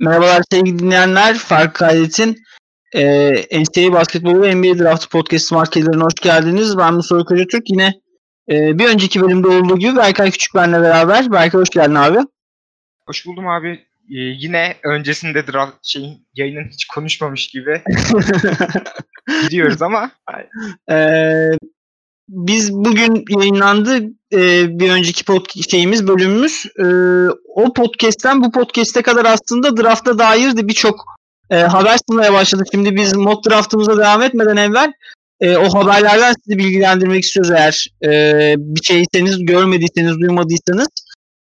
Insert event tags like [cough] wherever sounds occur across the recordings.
Merhabalar sevgili dinleyenler. Fark Kaydet'in e, NCAA Basketbolu ve NBA Draft Podcast markelerine hoş geldiniz. Ben Mustafa Kocatürk. Yine e, bir önceki bölümde olduğu gibi Berkay Küçük benle beraber. Berkay hoş geldin abi. Hoş buldum abi. Ee, yine öncesinde draft şeyin yayının hiç konuşmamış gibi [laughs] gidiyoruz ama. Ee, biz bugün yayınlandı e, bir önceki pod şeyimiz bölümümüz. E, o podcast'ten bu podcast'e kadar aslında drafta dair de birçok e, haber sunmaya başladık. Şimdi biz mock draftımıza devam etmeden evvel e, o haberlerden sizi bilgilendirmek istiyoruz eğer e, bir şeyseniz görmediyseniz duymadıysanız.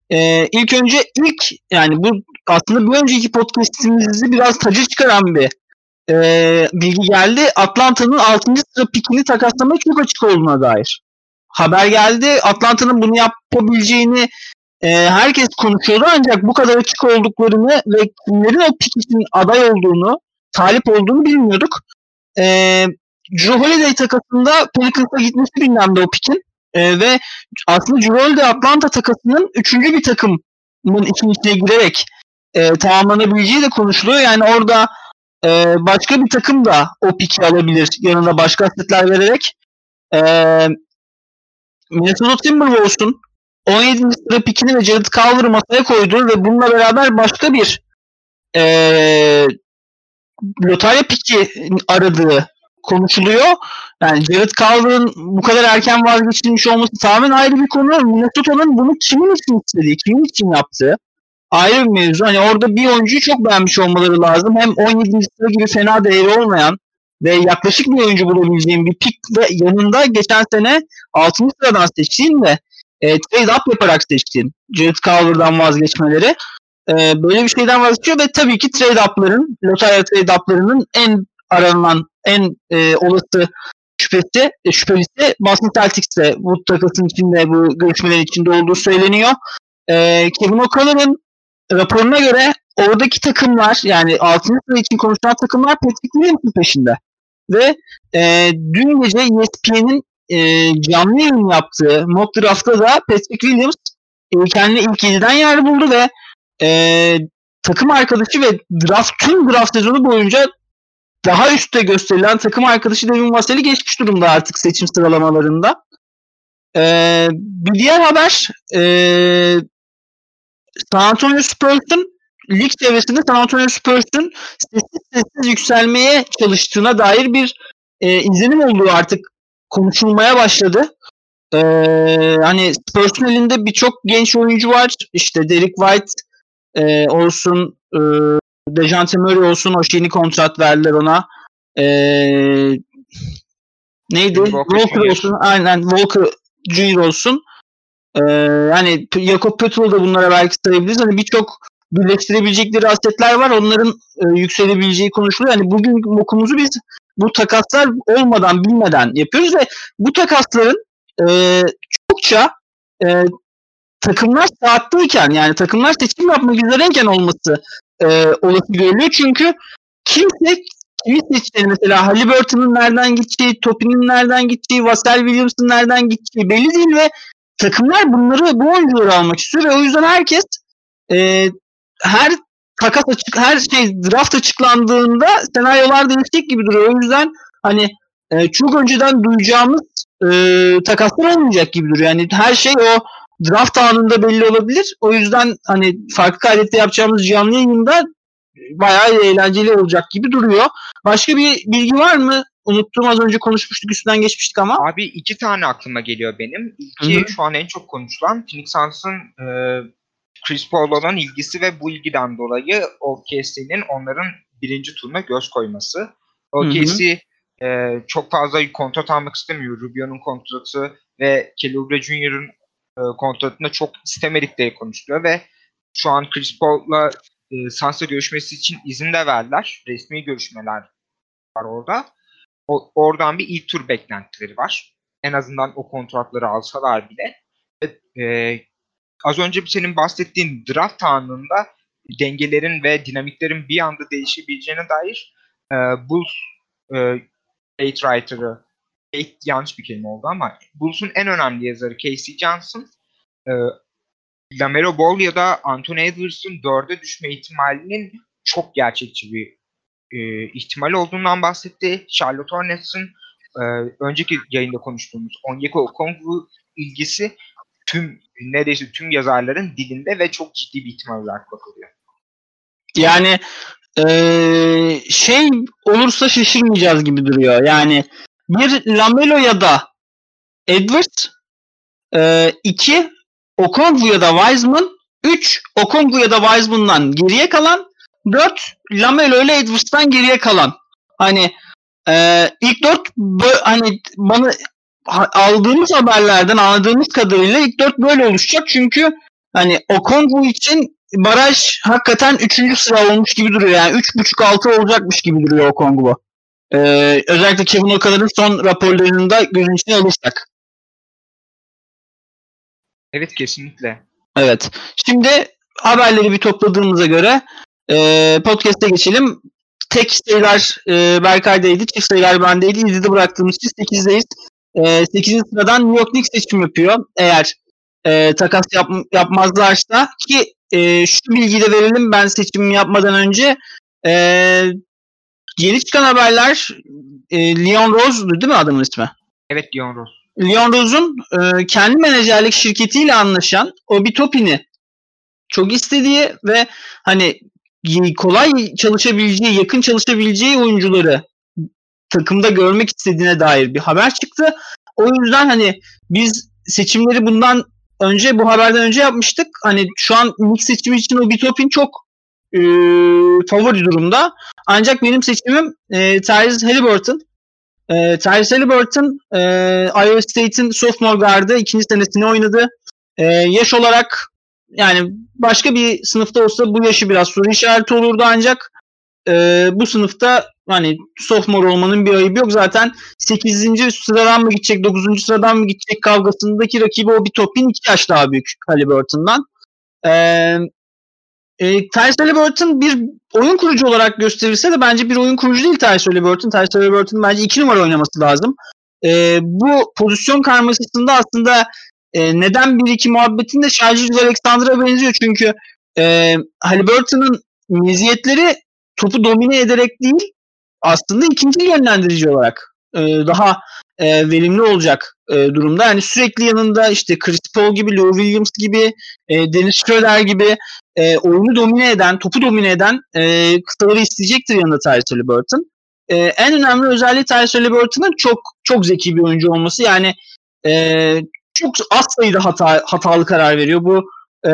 E, ilk önce ilk yani bu aslında bir önceki podcast'imizi biraz tacı çıkaran bir e, bilgi geldi. Atlanta'nın 6. sıra pikini takaslamaya çok açık olduğuna dair. Haber geldi. Atlanta'nın bunu yapabileceğini e, herkes konuşuyordu ancak bu kadar açık olduklarını ve kimlerin o pik için aday olduğunu, talip olduğunu bilmiyorduk. E, Drew Holiday takasında Pelicans'a gitmesi gündemde o pikin. E, ve aslında Drew Holiday Atlanta takasının üçüncü bir takımın için içine girerek e, tamamlanabileceği de konuşuluyor. Yani orada e, başka bir takım da o piki alabilir yanında başka asetler vererek. E, Minnesota Timberwolves'un 17. sıra pikini ve Jared Culver'ı masaya koydu ve bununla beraber başka bir e, lotarya piki aradığı konuşuluyor. Yani Jared Culver'ın bu kadar erken vazgeçilmiş olması tamamen ayrı bir konu. Minnesota'nın bunu kimin için istediği, kimin için yaptığı ayrı bir mevzu. Hani orada bir oyuncuyu çok beğenmiş olmaları lazım. Hem 17. sıra gibi fena değeri olmayan ve yaklaşık bir oyuncu bulabileceğim bir pik ve yanında geçen sene 6. sıradan seçtiğin ve e, trade up yaparak seçtiğin Jared Culver'dan vazgeçmeleri e, böyle bir şeyden vazgeçiyor ve tabii ki trade up'ların, lotarya trade up'larının en aranan, en e, olası şüphesi, e, şüphelisi Boston Celtics'te bu takasın içinde, bu görüşmelerin içinde olduğu söyleniyor. E, Kevin O'Connor'ın raporuna göre oradaki takımlar yani 6. sıra için konuşulan takımlar Patrick Williams'ın peşinde. Ve e, dün gece ESPN'in e, canlı yayın yaptığı mock draft'ta da Patrick Williams e, kendine ilk 7'den yer buldu ve e, takım arkadaşı ve draft tüm draft sezonu boyunca daha üstte gösterilen takım arkadaşı Devin Vassell'i geçmiş durumda artık seçim sıralamalarında. Ee, bir diğer haber e, San Antonio Spurs'un lig çevresinde San Antonio Spurs'un sessiz sessiz yükselmeye çalıştığına dair bir e, izlenim olduğu artık konuşulmaya başladı. Ee, hani Spurs'un elinde birçok genç oyuncu var. İşte Derek White e, olsun, e, Dejante Murray olsun. O yeni kontrat verdiler ona. E, neydi? Walker, Walker olsun. Aynen Walker Jr. olsun. Ee, hani Jakob Petrol da bunlara belki sayabiliriz. Hani birçok birleştirebilecekleri asetler var. Onların e, yükselebileceği konuşuluyor. Yani bugün okumuzu biz bu takaslar olmadan bilmeden yapıyoruz ve bu takasların e, çokça e, takımlar saatteyken yani takımlar seçim yapmak üzereyken olması e, olası görülüyor. Çünkü kimse kimi seçtiğini mesela Halliburton'un nereden gideceği, Topin'in nereden gideceği, Vassell Williams'ın nereden gideceği belli değil ve takımlar bunları bu oyuncuları almak istiyor ve o yüzden herkes e, her takas açık her şey draft açıklandığında senaryolar değişecek gibi duruyor. O yüzden hani e, çok önceden duyacağımız e, takaslar olmayacak gibi duruyor. Yani her şey o draft anında belli olabilir. O yüzden hani farklı kaydette yapacağımız canlı yayında bayağı eğlenceli olacak gibi duruyor. Başka bir bilgi var mı? Unuttum az önce konuşmuştuk üstünden geçmiştik ama. Abi iki tane aklıma geliyor benim. İlki Hı-hı. şu an en çok konuşulan Phoenix Suns'ın e, Chris Paul olan ilgisi ve bu ilgiden dolayı OKC'nin onların birinci turuna göz koyması. OKC e, çok fazla kontrat almak istemiyor. Rubio'nun kontratı ve Kelly Oubre Jr.'ın e, kontratında çok istemedikleri konuşuluyor ve şu an Chris Paul'la e, Suns'la görüşmesi için izin de verdiler. Resmi görüşmeler var orada. O, oradan bir ilk tur beklentileri var. En azından o kontratları alsalar bile. E, az önce senin bahsettiğin draft anında dengelerin ve dinamiklerin bir anda değişebileceğine dair e, Bulls e, writer'ı Kate yanlış bir kelime oldu ama Bulls'un en önemli yazarı Casey Johnson e, Lamelo Ball ya da Anthony Edwards'ın dörde düşme ihtimalinin çok gerçekçi bir e, ihtimal olduğundan bahsetti. Charlotte Hornets'in e, önceki yayında konuştuğumuz Onyeka Okongwu ilgisi tüm neredeyse tüm yazarların dilinde ve çok ciddi bir ihtimal olarak bakılıyor. Yani ee, şey olursa şaşırmayacağız gibi duruyor. Yani bir Lamelo ya da Edwards, e, iki Okongwu ya da Wiseman, üç Okongwu ya da Wiseman'dan geriye kalan, dört Lamelo ile Edwards'tan geriye kalan. Hani e, ilk dört hani bana aldığımız haberlerden anladığımız kadarıyla ilk dört böyle oluşacak çünkü hani Okongwu için baraj hakikaten üçüncü sıra olmuş gibi duruyor. Yani üç buçuk altı olacakmış gibi duruyor Okongwu. Ee, özellikle Kevin O'Connor'ın son raporlarını da gözün içine alırsak. Evet kesinlikle. Evet. Şimdi haberleri bir topladığımıza göre e, podcast'e geçelim. Tek sayılar e, Berkay'daydı, çift sayılar bendeydi. 7'de bıraktığımız için 8'deyiz. E, 8. sıradan New York Knicks seçim yapıyor. Eğer e, takas yap, yapmazlarsa ki e, şu bilgiyi de verelim ben seçimimi yapmadan önce. E, yeni çıkan haberler e, Leon Rose'du değil mi adamın ismi? Evet Dion Rose. Leon Rose'un e, kendi menajerlik şirketiyle anlaşan Obi Toppin'i çok istediği ve hani kolay çalışabileceği, yakın çalışabileceği oyuncuları takımda görmek istediğine dair bir haber çıktı. O yüzden hani biz seçimleri bundan önce bu haberden önce yapmıştık. Hani şu an Knicks seçimi için Obi Toppin çok e, favori durumda. Ancak benim seçimim e, Tyrese Halliburton. E, Tyrese Halliburton e, Iowa State'in sophomore guard'ı ikinci senesini oynadı. E, yaş olarak yani başka bir sınıfta olsa bu yaşı biraz soru işareti olurdu ancak e, bu sınıfta hani sophomore olmanın bir ayıbı yok. Zaten 8. sıradan mı gidecek, 9. sıradan mı gidecek kavgasındaki rakibi o bir topin 2 yaş daha büyük Halliburton'dan. E, e, Tyrese Halliburton bir oyun kurucu olarak gösterilse de bence bir oyun kurucu değil Tyrese Halliburton. Tyrese Halliburton bence 2 numara oynaması lazım. E, bu pozisyon karmaşasında aslında e, neden 1-2 muhabbetinde Şarjı Alexander'a benziyor. Çünkü e, Halliburton'ın meziyetleri topu domine ederek değil aslında ikinci yönlendirici olarak e, daha e, verimli olacak e, durumda. Yani sürekli yanında işte Chris Paul gibi, Lou Williams gibi, e, Dennis Schroeder gibi e, oyunu domine eden, topu domine eden e, kısaları isteyecektir yanında Tyrese Halliburton. E, en önemli özelliği Tyrese Halliburton'ın çok çok zeki bir oyuncu olması. Yani e, çok az sayıda hata hatalı karar veriyor. Bu e,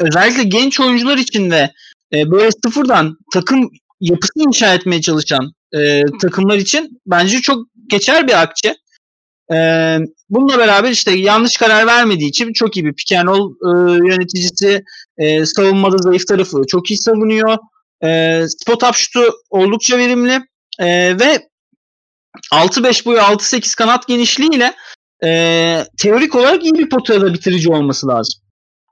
özellikle genç oyuncular için de e, böyle sıfırdan takım yapısını inşa etmeye çalışan e, takımlar için bence çok geçer bir akçe. E, bununla beraber işte yanlış karar vermediği için çok iyi bir pick and roll e, yöneticisi. E, savunmada zayıf tarafı çok iyi savunuyor. E, spot up şutu oldukça verimli. E, ve 6-5 boyu 6-8 kanat genişliğiyle e, teorik olarak iyi bir potaya bitirici olması lazım.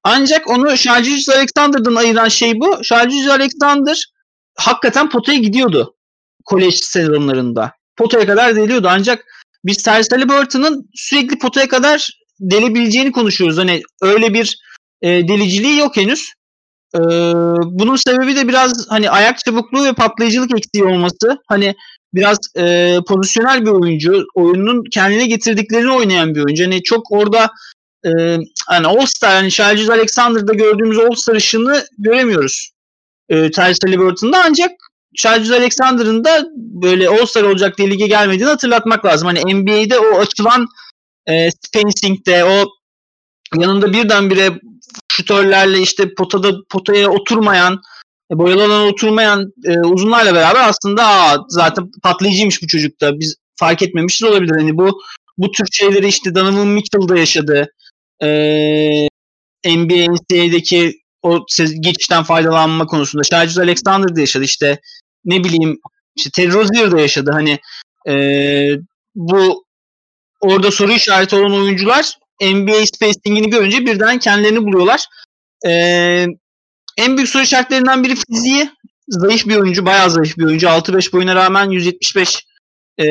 Ancak onu Şarjicius Alexander'dan ayıran şey bu. Şarjicius Alexander hakikaten potaya gidiyordu kolej sezonlarında. Potaya kadar deliyordu ancak biz Tyrese Halliburton'ın sürekli potaya kadar delebileceğini konuşuyoruz. Hani öyle bir e, deliciliği yok henüz. E, bunun sebebi de biraz hani ayak çabukluğu ve patlayıcılık eksiği olması. Hani biraz e, pozisyonel bir oyuncu. Oyunun kendine getirdiklerini oynayan bir oyuncu. Hani çok orada e, hani All-Star, yani Şarjız Alexander'da gördüğümüz All-Star ışını göremiyoruz. E, Tyrese Halliburton'da ancak Şarjız Alexander'ın da böyle All-Star olacak diye lige gelmediğini hatırlatmak lazım. Hani NBA'de o açılan e, spacing'de o yanında birdenbire şutörlerle işte potada potaya oturmayan boyalı alana oturmayan e, uzunlarla beraber aslında aa, zaten patlayıcıymış bu çocukta. Biz fark etmemişiz olabilir. Hani bu bu tür şeyleri işte Donovan Mitchell'da yaşadı. E, NBA NCAA'deki o geçişten faydalanma konusunda. Şarjus Alexander'da yaşadı işte ne bileyim işte Terry Rozier'da yaşadı. Hani e, bu orada soru işareti olan oyuncular NBA spacing'ini görünce birden kendilerini buluyorlar. E, en büyük soru işaretlerinden biri fiziği. Zayıf bir oyuncu, bayağı zayıf bir oyuncu. 6-5 boyuna rağmen 175 e,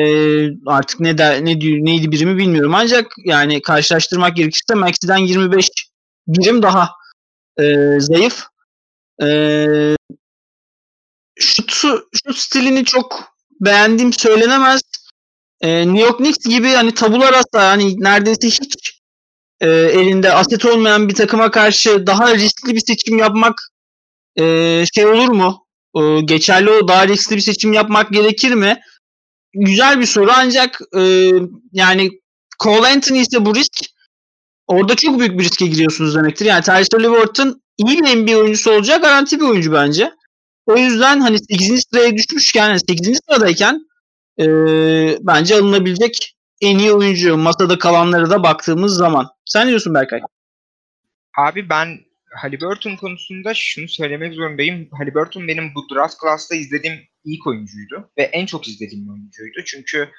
artık ne der, ne neydi birimi bilmiyorum. Ancak yani karşılaştırmak gerekirse Maxi'den 25 birim daha e, zayıf. E, şutu, şut stilini çok beğendiğim söylenemez. Ee, New York Knicks gibi hani tabula rasa hani neredeyse hiç e, elinde aset olmayan bir takıma karşı daha riskli bir seçim yapmak e, şey olur mu? E, geçerli o daha riskli bir seçim yapmak gerekir mi? Güzel bir soru ancak e, yani Cole Anthony ise bu risk orada çok büyük bir riske giriyorsunuz demektir. Yani Tyrese Halliburton iyi bir NBA oyuncusu olacak garanti bir oyuncu bence. O yüzden hani 8. sıraya düşmüşken, yani 8. sıradayken e, bence alınabilecek en iyi oyuncu masada kalanlara da baktığımız zaman. Sen ne diyorsun Berkay? Abi ben Halliburton konusunda şunu söylemek zorundayım. Halliburton benim bu draft class'ta izlediğim ilk oyuncuydu ve en çok izlediğim oyuncuydu. Çünkü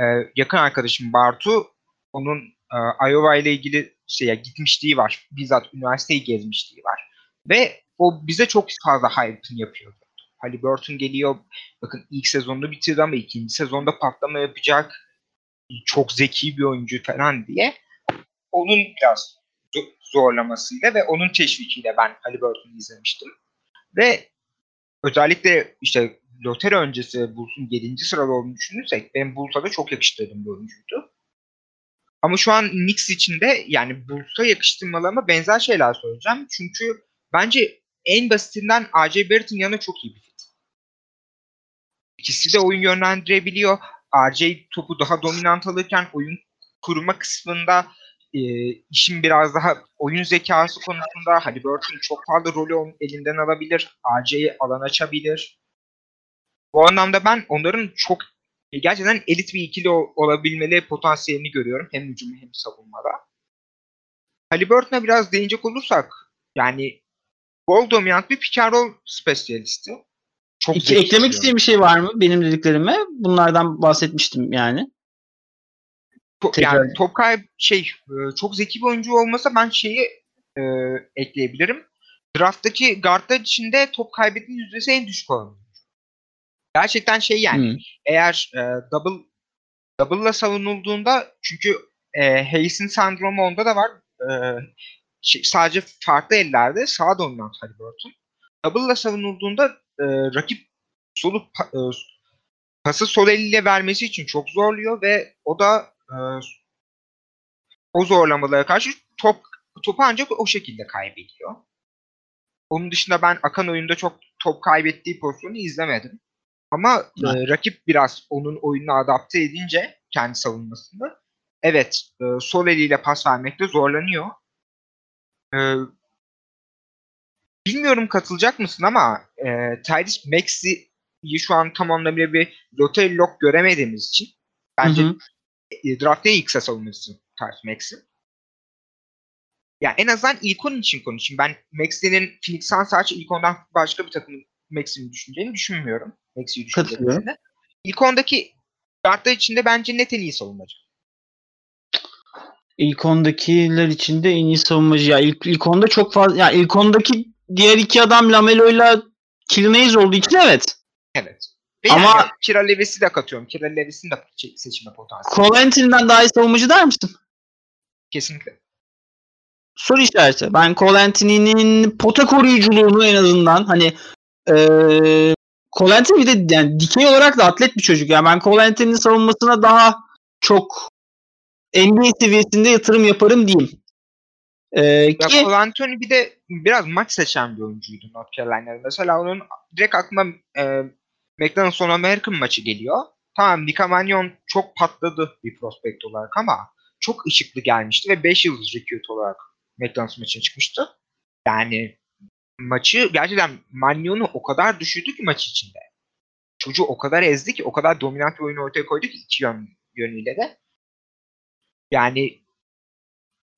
e, yakın arkadaşım Bartu onun e, Iowa ile ilgili şeye gitmişliği var. Bizzat üniversiteyi gezmişliği var. Ve o bize çok fazla hype'ını yapıyordu. Halliburton geliyor. Bakın ilk sezonda bitirdi ama ikinci sezonda patlama yapacak. Çok zeki bir oyuncu falan diye. Onun biraz zorlamasıyla ve onun teşvikiyle ben Halliburton'u izlemiştim. Ve özellikle işte Loteri öncesi Bulls'un 7. sırada olduğunu düşünürsek ben Bulls'a da çok yakıştırdığım bir oyuncuydu. Ama şu an Knicks içinde yani Bulls'a yakıştırmalarıma benzer şeyler söyleyeceğim. Çünkü bence en basitinden R.J. Barrett'ın yanına çok iyi bir fit. İkisi de oyun yönlendirebiliyor. R.J. topu daha dominant alırken oyun kurma kısmında e, işin biraz daha oyun zekası konusunda Halliburton çok fazla rolü elinden alabilir. R.J.'yi alan açabilir. Bu anlamda ben onların çok gerçekten elit bir ikili olabilmeli potansiyelini görüyorum. Hem hücum hem savunmada. Halliburton'a biraz değinecek olursak yani gol dominant bir pick and roll spesyalisti. Çok İki, eklemek istediğim bir şey var mı benim dediklerime? Bunlardan bahsetmiştim yani. To, yani top kayb şey e, çok zeki bir oyuncu olmasa ben şeyi e, ekleyebilirim. Draft'taki guardlar içinde top kaybetme yüzdesi en düşük olan. Gerçekten şey yani hmm. eğer e, double double'la savunulduğunda çünkü e, Hayes'in sendromu onda da var. E, şey, sadece farklı ellerde sağ dominant Halliburton. Double'la savunulduğunda e, rakip solu e, pası sol eliyle vermesi için çok zorluyor ve o da e, o zorlamalara karşı top topu ancak o şekilde kaybediyor. Onun dışında ben akan oyunda çok top kaybettiği pozisyonu izlemedim. Ama e, rakip biraz onun oyununa adapte edince kendi savunmasında evet e, sol eliyle pas vermekte zorlanıyor. E, bilmiyorum katılacak mısın ama e, Tyrese Maxey'i şu an tam anlamıyla bir lottery lock göremediğimiz için bence hı hı. E, draft'ta ilk kısa savunması Tyrese Maxey. Yani en azından ilk onun için konuşayım. Ben Maxey'nin Phoenix Suns sadece ilk ondan başka bir takım Maxey'in düşüneceğini düşünmüyorum. Maxey'i düşündüğümde. İlk ondaki guardlar içinde bence net en iyi savunmacı. İlk ondakiler içinde en iyi savunmacı. Ya ilk, ilk onda çok fazla ya ilk ondaki diğer iki adam Lamelo'yla Kilnays olduğu için evet. Evet. Ve Ama yani Kira Levis'i de katıyorum. Kira Levis'in de seçime potansiyeli. Colantin'den daha iyi savunmacı der misin? Kesinlikle. Soru işareti. Ben Colantin'in pota koruyuculuğunu en azından hani ee, Colantin bir de yani dikey olarak da atlet bir çocuk. Yani ben Colantin'in savunmasına daha çok NBA seviyesinde yatırım yaparım diyeyim. Ee, ya ki... Cole bir de biraz maç seçen bir oyuncuydu North Carolina'da. Mesela onun direkt aklıma e, McDonald's son American maçı geliyor. Tamam Mika Mannion çok patladı bir prospekt olarak ama çok ışıklı gelmişti ve 5 yıldız recruit olarak McDonald's maçına çıkmıştı. Yani maçı gerçekten Magnon'u o kadar düşürdü ki maç içinde. Çocuğu o kadar ezdi ki, o kadar dominant bir oyun ortaya koydu ki iki yön, yönüyle de. Yani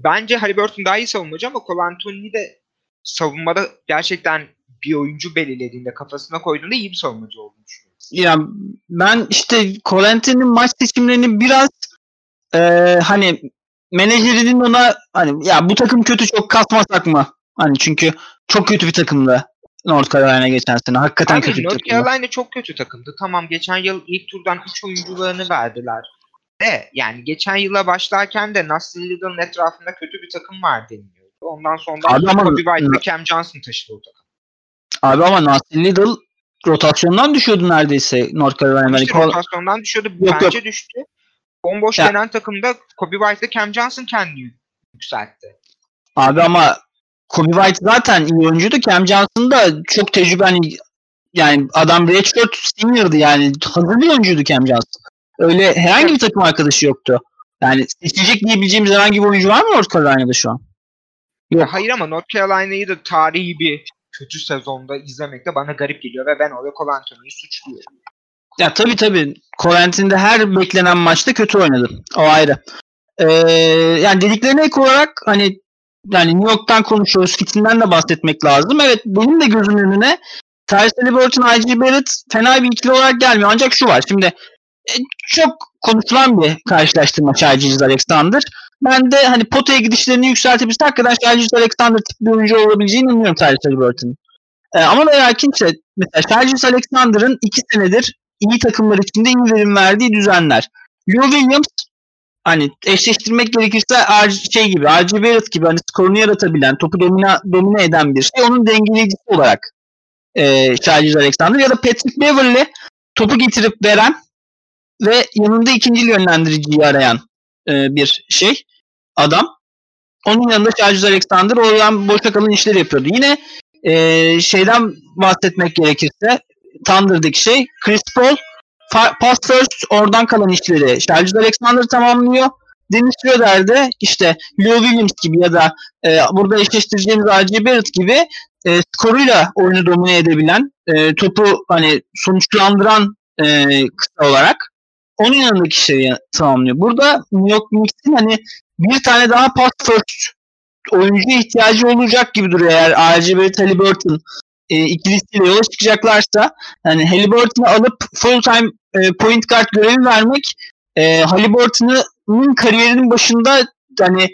bence Halliburton daha iyi savunmacı ama Cole Anthony de savunmada gerçekten bir oyuncu belirlediğinde kafasına koyduğunda iyi bir savunmacı olduğunu düşünüyorum. Ya ben işte Cole Anthony'nin maç seçimlerini biraz e, hani menajerinin ona hani ya bu takım kötü çok kasmasak mı? Hani çünkü çok kötü bir takımdı North Carolina geçen sene. Hakikaten Abi, kötü North bir takımdı. Carolina çok kötü takımdı. Tamam geçen yıl ilk turdan 3 oyuncularını verdiler. De yani geçen yıla başlarken de Nasty Little'ın etrafında kötü bir takım var deniliyordu. Ondan sonra Abi ama, Kobe White ve Cam Johnson taşıdı o takım. Abi ama Nasty Little rotasyondan düşüyordu neredeyse North Carolina. İşte rotasyondan düşüyordu. Yok, Bence düştü. Bomboş Ya. denen takımda Kobe White ile Cam Johnson kendini yükseltti. Abi ama Kobe White zaten iyi oyuncuydu. Cam Johnson da çok tecrübeli. Yani adam redshirt senior'dı yani. Hazır bir oyuncuydu Cam Johnson. Öyle herhangi bir takım arkadaşı yoktu. Yani seçilecek diyebileceğimiz herhangi bir oyuncu var mı North Carolina'da şu an? Yok. Hayır ama North Carolina'yı da tarihi bir kötü sezonda izlemek de bana garip geliyor ve ben orada Cole Anthony'yi suçluyorum. Ya tabii tabii. Corentin'de her beklenen maçta kötü oynadı. O ayrı. Ee, yani dediklerine ek olarak hani yani New York'tan konuşuyoruz. Fitinden de bahsetmek lazım. Evet benim de gözümün önüne Tyrese Halliburton, I.G. Barrett fena bir ikili olarak gelmiyor. Ancak şu var. Şimdi çok konuşulan bir karşılaştırma Shai Alexander. Ben de hani potaya gidişlerini yükseltebilirse hakikaten Shai Alexander tipi bir oyuncu olabileceğine inanıyorum Tyrese Halliburton'un. Ee, ama ve lakinse mesela Shai Alexander'ın iki senedir iyi takımlar içinde iyi verim verdiği düzenler. Lou Williams hani eşleştirmek gerekirse şey gibi, R.J. Barrett gibi hani skorunu yaratabilen, topu domine, domine eden bir şey. Onun dengeleyicisi olarak e, Shai Alexander ya da Patrick Beverly topu getirip veren ve yanında ikinci yönlendiriciyi arayan e, bir şey adam. Onun yanında Shai Alexander oradan boşa kalan işleri yapıyordu. Yine e, şeyden bahsetmek gerekirse Thunder'daki şey Chris Paul pass first oradan kalan işleri Shai Alexander tamamlıyor. Dennis Schroeder de işte Lou Williams gibi ya da e, burada eşleştireceğimiz R.J. Barrett gibi e, skoruyla oyunu domine edebilen, e, topu hani sonuçlandıran e, kısa olarak onun yanındaki işleri tamamlıyor. Burada New York Knicks'in hani bir tane daha pass oyuncuya ihtiyacı olacak gibi duruyor eğer R.J. Barrett, Halliburton e, ikilisiyle yola çıkacaklarsa yani Halliburton'u alıp full time e, point guard görevi vermek e, Halliburton'un kariyerinin başında hani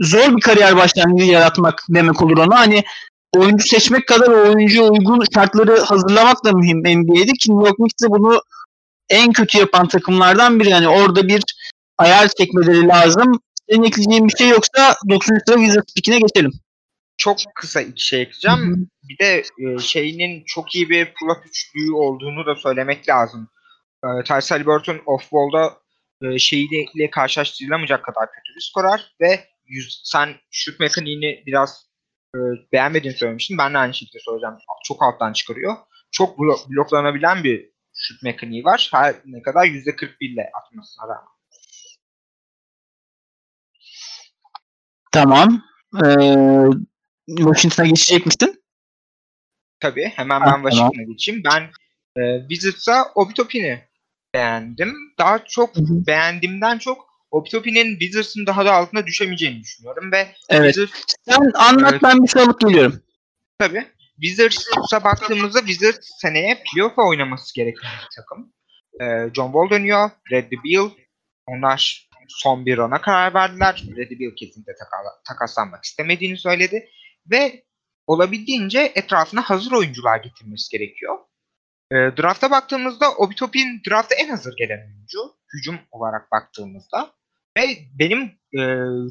zor bir kariyer başlangıcı yaratmak demek olur ona. Hani oyuncu seçmek kadar o oyuncuya uygun şartları hazırlamak da mühim NBA'de ki New York Knicks bunu en kötü yapan takımlardan biri. Yani orada bir ayar çekmeleri lazım. Senin ekleyeceğin bir şey yoksa 90. sıra Wizards pikine geçelim. Çok kısa iki şey ekleyeceğim. Bir de e, şeyinin çok iyi bir pull-up üçlüğü olduğunu da söylemek lazım. E, Tyrese Halliburton off-ball'da e, şeyiyle karşılaştırılamayacak kadar kötü bir skorer ve yüz, sen şut mekaniğini biraz e, beğenmediğini söylemiştin. Ben de aynı şekilde söyleyeceğim. Çok alttan çıkarıyor. Çok blo- bloklanabilen bir şut mekaniği var. Her ne kadar %41 ile atmasına rağmen. Tamam. Ee, Washington'a geçecek misin? Tabii. Hemen ben tamam. Washington'a geçeyim. Ben e, Wizards'a Obi Toppin'i beğendim. Daha çok Hı hı. beğendiğimden çok Obi Toppin'in Wizards'ın daha da altına düşemeyeceğini düşünüyorum ve Evet. Wizards Sen anlat Evet. ben bir şey alıp geliyorum. tabii Wizards'a baktığımızda Wizards seneye playoff'a oynaması gereken bir takım. E, John Wall dönüyor, Bradley Beal. Onlar son bir ona karar verdiler. Bradley Beal kesinlikle taka- takaslanmak istemediğini söyledi. Ve olabildiğince etrafına hazır oyuncular getirmesi gerekiyor. E, draft'a baktığımızda Obi Toppin draft'a en hazır gelen oyuncu. Hücum olarak baktığımızda. Ve benim e,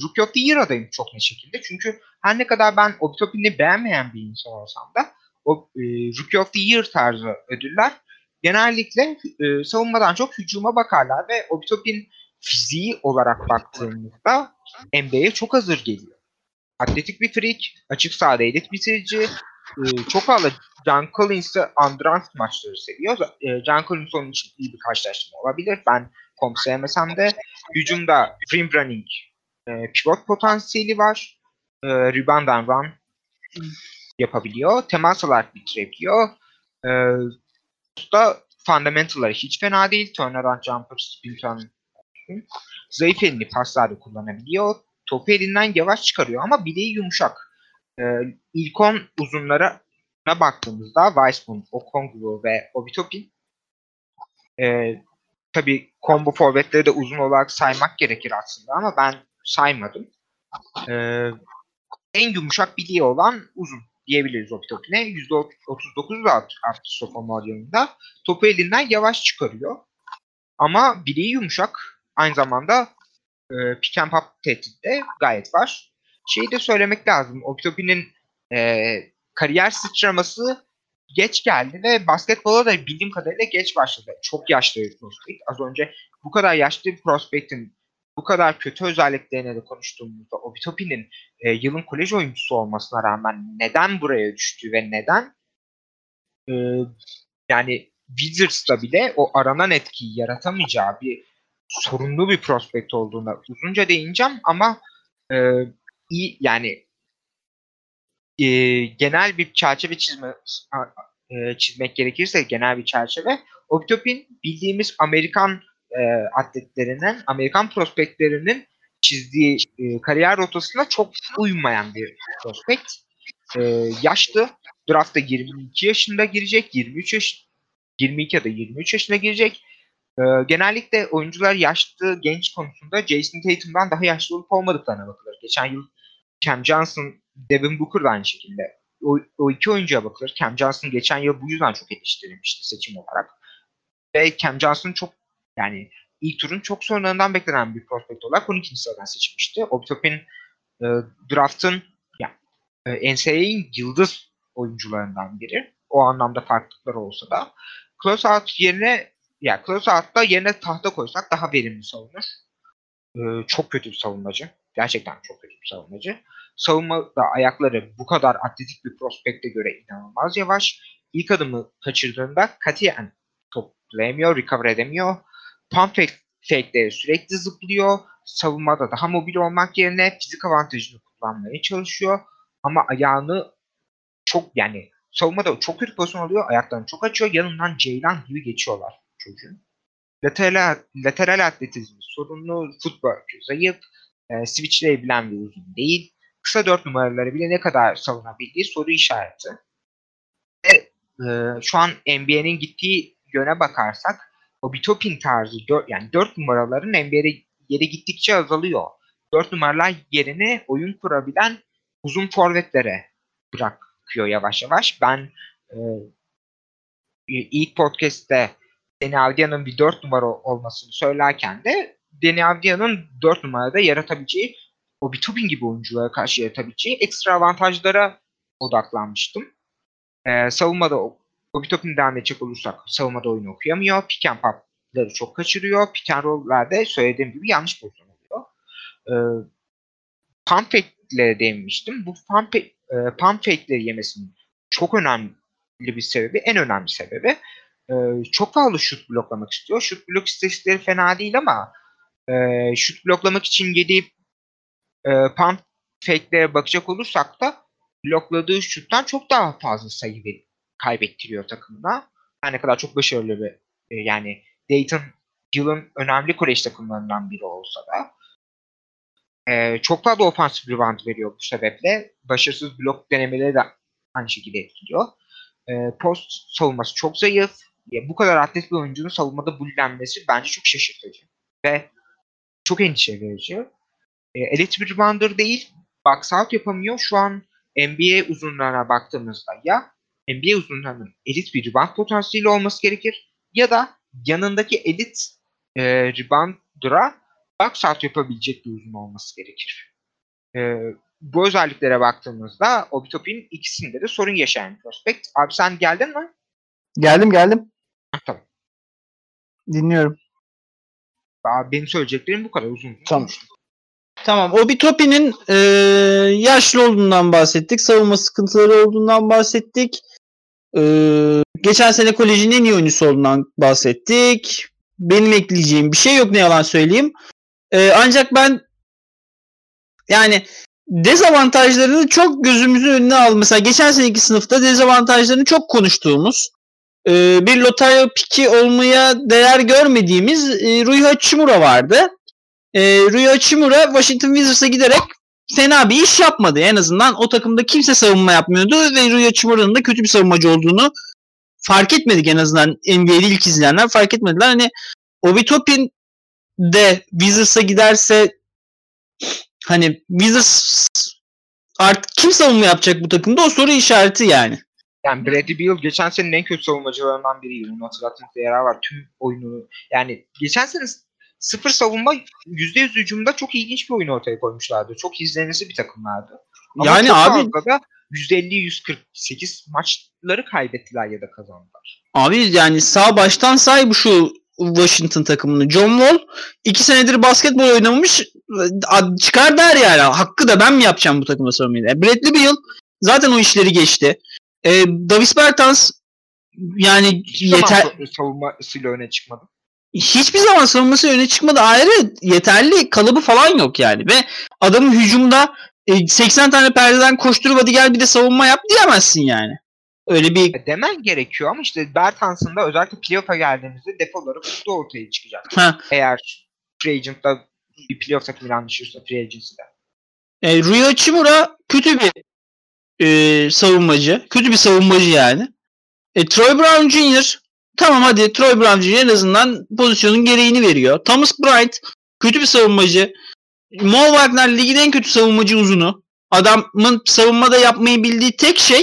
Rookie of the Year adayım çok ne şekilde. Çünkü her ne kadar ben Obi Toppin'i beğenmeyen bir insan olsam da o e, Rookie of the Year tarzı ödüller genellikle e, savunmadan çok hücuma bakarlar ve Obi Toppin fiziği olarak baktığımızda NBA'ye çok hazır geliyor. Atletik bir freak, açık sahada elit bitirici, e, çok fazla John Collins'ı undrafted maçları seviyor. E, John Collins onun için iyi bir karşılaşma olabilir. Ben komp sevmesem de hücumda rim running, e, pivot potansiyeli var. E, rebound and run yapabiliyor. Temas alarak bitirebiliyor. E, da fundamental'ları hiç fena değil. Turnaround jumper, spin turn. Zayıf elini paslarda kullanabiliyor. Topu elinden yavaş çıkarıyor ama bileği yumuşak. Ee, ilk 10 uzunlara baktığımızda Weissman, Okongwu ve Obi Toppin ee, tabi combo forvetleri de uzun olarak saymak gerekir aslında ama ben saymadım. Ee, en yumuşak bileği olan uzun diyebiliriz Obi Toppin'e. %39 da arttı sophomore yılında. Topu elinden yavaş çıkarıyor. Ama bileği yumuşak. Aynı zamanda e, pick and pop tehdidi de gayet var. Şeyi de söylemek lazım. Obi Toppin'in e, kariyer sıçraması geç geldi ve basketbola da bildiğim kadarıyla geç başladı. Çok yaşlı bir prospect. Az önce bu kadar yaşlı bir prospect'in bu kadar kötü özelliklerine de konuştuğumuzda Obitopi'nin e, yılın kolej oyuncusu olmasına rağmen neden buraya düştü ve neden e, yani Wizards'ta bile o aranan etkiyi yaratamayacağı bir sorunlu bir prospekt olduğuna uzunca değineceğim ama e, iyi yani e, genel bir çerçeve çizme e, çizmek gerekirse genel bir çerçeve Obitopin bildiğimiz Amerikan e, atletlerinin, Amerikan prospektlerinin çizdiği e, kariyer rotasına çok uymayan bir prospekt. E, yaşlı. Draftta 22 yaşında girecek. 23 yaş 22 ya da 23 yaşına girecek. E, genellikle oyuncular yaşlı, genç konusunda Jason Tatum'dan daha yaşlı olup olmadıklarına bakılır. Geçen yıl Cam Johnson, Devin Booker da aynı şekilde. O, o iki oyuncuya bakılır. Cam Johnson geçen yıl bu yüzden çok eleştirilmişti seçim olarak. Ve Cam Johnson çok yani ilk turun çok sonralarından beklenen bir prospekt olarak 12. sıradan seçilmişti. Obitopin e, draftın yani, e, NCAA'in yıldız oyuncularından biri. O anlamda farklılıklar olsa da. Closeout yerine yani Closeout'ta yerine tahta koysak daha verimli savunur. E, çok kötü bir savunmacı. Gerçekten çok kötü bir savunmacı. Savunmada ayakları bu kadar atletik bir prospekte göre inanılmaz yavaş. İlk adımı kaçırdığında katiyen toplayamıyor, recover edemiyor. Pump fake, fake'leri sürekli zıplıyor. Savunmada daha mobil olmak yerine fizik avantajını kullanmaya çalışıyor. Ama ayağını çok yani savunmada çok kötü pozisyon alıyor. Ayaklarını çok açıyor. Yanından Ceylan gibi geçiyorlar çocuğun. Lateral, lateral atletizmi sorunlu. Futbol zayıf. E, switchleyebilen bir uzun değil. Kısa dört numaraları bile ne kadar savunabildiği soru işareti. Ve e, şu an NBA'nin gittiği yöne bakarsak o Bitopin tarzı yani 4 numaraların NBA'de yeri gittikçe azalıyor. 4 numaralar yerini oyun kurabilen uzun forvetlere bırakıyor yavaş yavaş. Ben e, ilk podcast'te Deni Avdia'nın bir 4 numara olmasını söylerken de Deni Avdia'nın 4 numarada yaratabileceği o Bitopin gibi oyunculara karşı yaratabileceği ekstra avantajlara odaklanmıştım. Ee, savunmada Obitopin devam edecek olursak savunmada oyunu okuyamıyor. Pick and pop'ları çok kaçırıyor. Pick and roll'lerde söylediğim gibi yanlış pozisyon oluyor. Ee, pump fake'lere değinmiştim. Bu pump, e, pump fake'leri yemesinin çok önemli bir sebebi, en önemli sebebi e, çok fazla şut bloklamak istiyor. Şut blok istatistikleri fena değil ama e, şut bloklamak için yediği e, pump fake'lere bakacak olursak da blokladığı şuttan çok daha fazla sayı veriyor kaybettiriyor takımına. Her ne kadar çok başarılı bir e, yani Dayton yılın önemli kolej takımlarından biri olsa da e, çok fazla ofansif rebound veriyor bu sebeple. Başarısız blok denemeleri de aynı şekilde etkiliyor. E, post savunması çok zayıf. E, bu kadar atlet bir oyuncunun savunmada bullenmesi bence çok şaşırtıcı. Ve çok endişe verici. E, elit bir rebounder değil. Box out yapamıyor. Şu an NBA uzunluğuna baktığımızda ya NBA uzunlarının elit bir rebound potansiyeli olması gerekir. Ya da yanındaki elit e, rebounder'a box out yapabilecek bir uzun olması gerekir. E, bu özelliklere baktığımızda Obitopin ikisinde de sorun yaşayan prospekt. Abi sen geldin mi? Geldim geldim. Ha, tamam. Dinliyorum. Abi benim söyleyeceklerim bu kadar uzun. Tamam. Tamam. Obitopi'nin e, yaşlı olduğundan bahsettik. Savunma sıkıntıları olduğundan bahsettik. E, geçen sene kolejin en iyi oyuncusu olduğundan bahsettik. Benim ekleyeceğim bir şey yok ne yalan söyleyeyim. E, ancak ben yani dezavantajlarını çok gözümüzün önüne al. Mesela geçen seneki sınıfta dezavantajlarını çok konuştuğumuz e, bir lotarya piki olmaya değer görmediğimiz e, Rui Hachimura vardı e, Rui Hachimura Washington Wizards'a giderek fena bir iş yapmadı. En azından o takımda kimse savunma yapmıyordu ve Rui Hachimura'nın da kötü bir savunmacı olduğunu fark etmedik en azından NBA'de ilk izleyenler fark etmediler. Hani Obi Toppin de Wizards'a giderse hani Wizards artık kim savunma yapacak bu takımda o soru işareti yani. Yani Bradley Beal geçen senenin en kötü savunmacılarından biriydi. Bunu hatırlatmakta yarar var. Tüm oyunu yani geçen sene sıfır savunma %100 hücumda çok ilginç bir oyun ortaya koymuşlardı. Çok izlenisi bir takımlardı. Ama yani abi da %50-148 maçları kaybettiler ya da kazandılar. Abi yani sağ baştan say bu şu Washington takımını. John Wall iki senedir basketbol oynamamış çıkar der yani. Hakkı da ben mi yapacağım bu takıma savunmayı? E, Bradley Beal zaten o işleri geçti. E, Davis Bertans yani zaman yeter sa- savunmasıyla öne çıkmadı. Hiçbir zaman savunması öne çıkmadı. Ayrı yeterli kalıbı falan yok yani. Ve adamın hücumda e, 80 tane perdeden koşturup hadi gel bir de savunma yap diyemezsin yani. Öyle bir E, Demen gerekiyor ama işte Bertans'ın da özellikle playoff'a geldiğimizde defoları burada ortaya çıkacak. ha, Eğer free agent'da bir playoff takımıyla anlaşırsa free agency'de. E, Rui Hachimura kötü bir e, savunmacı. Kötü bir savunmacı yani. E, Troy Brown Jr. Tamam hadi Troy Brown Jr. en azından pozisyonun gereğini veriyor. Thomas Bryant kötü bir savunmacı. Mo Wagner ligin en kötü savunmacı uzunu. Adamın savunmada yapmayı bildiği tek şey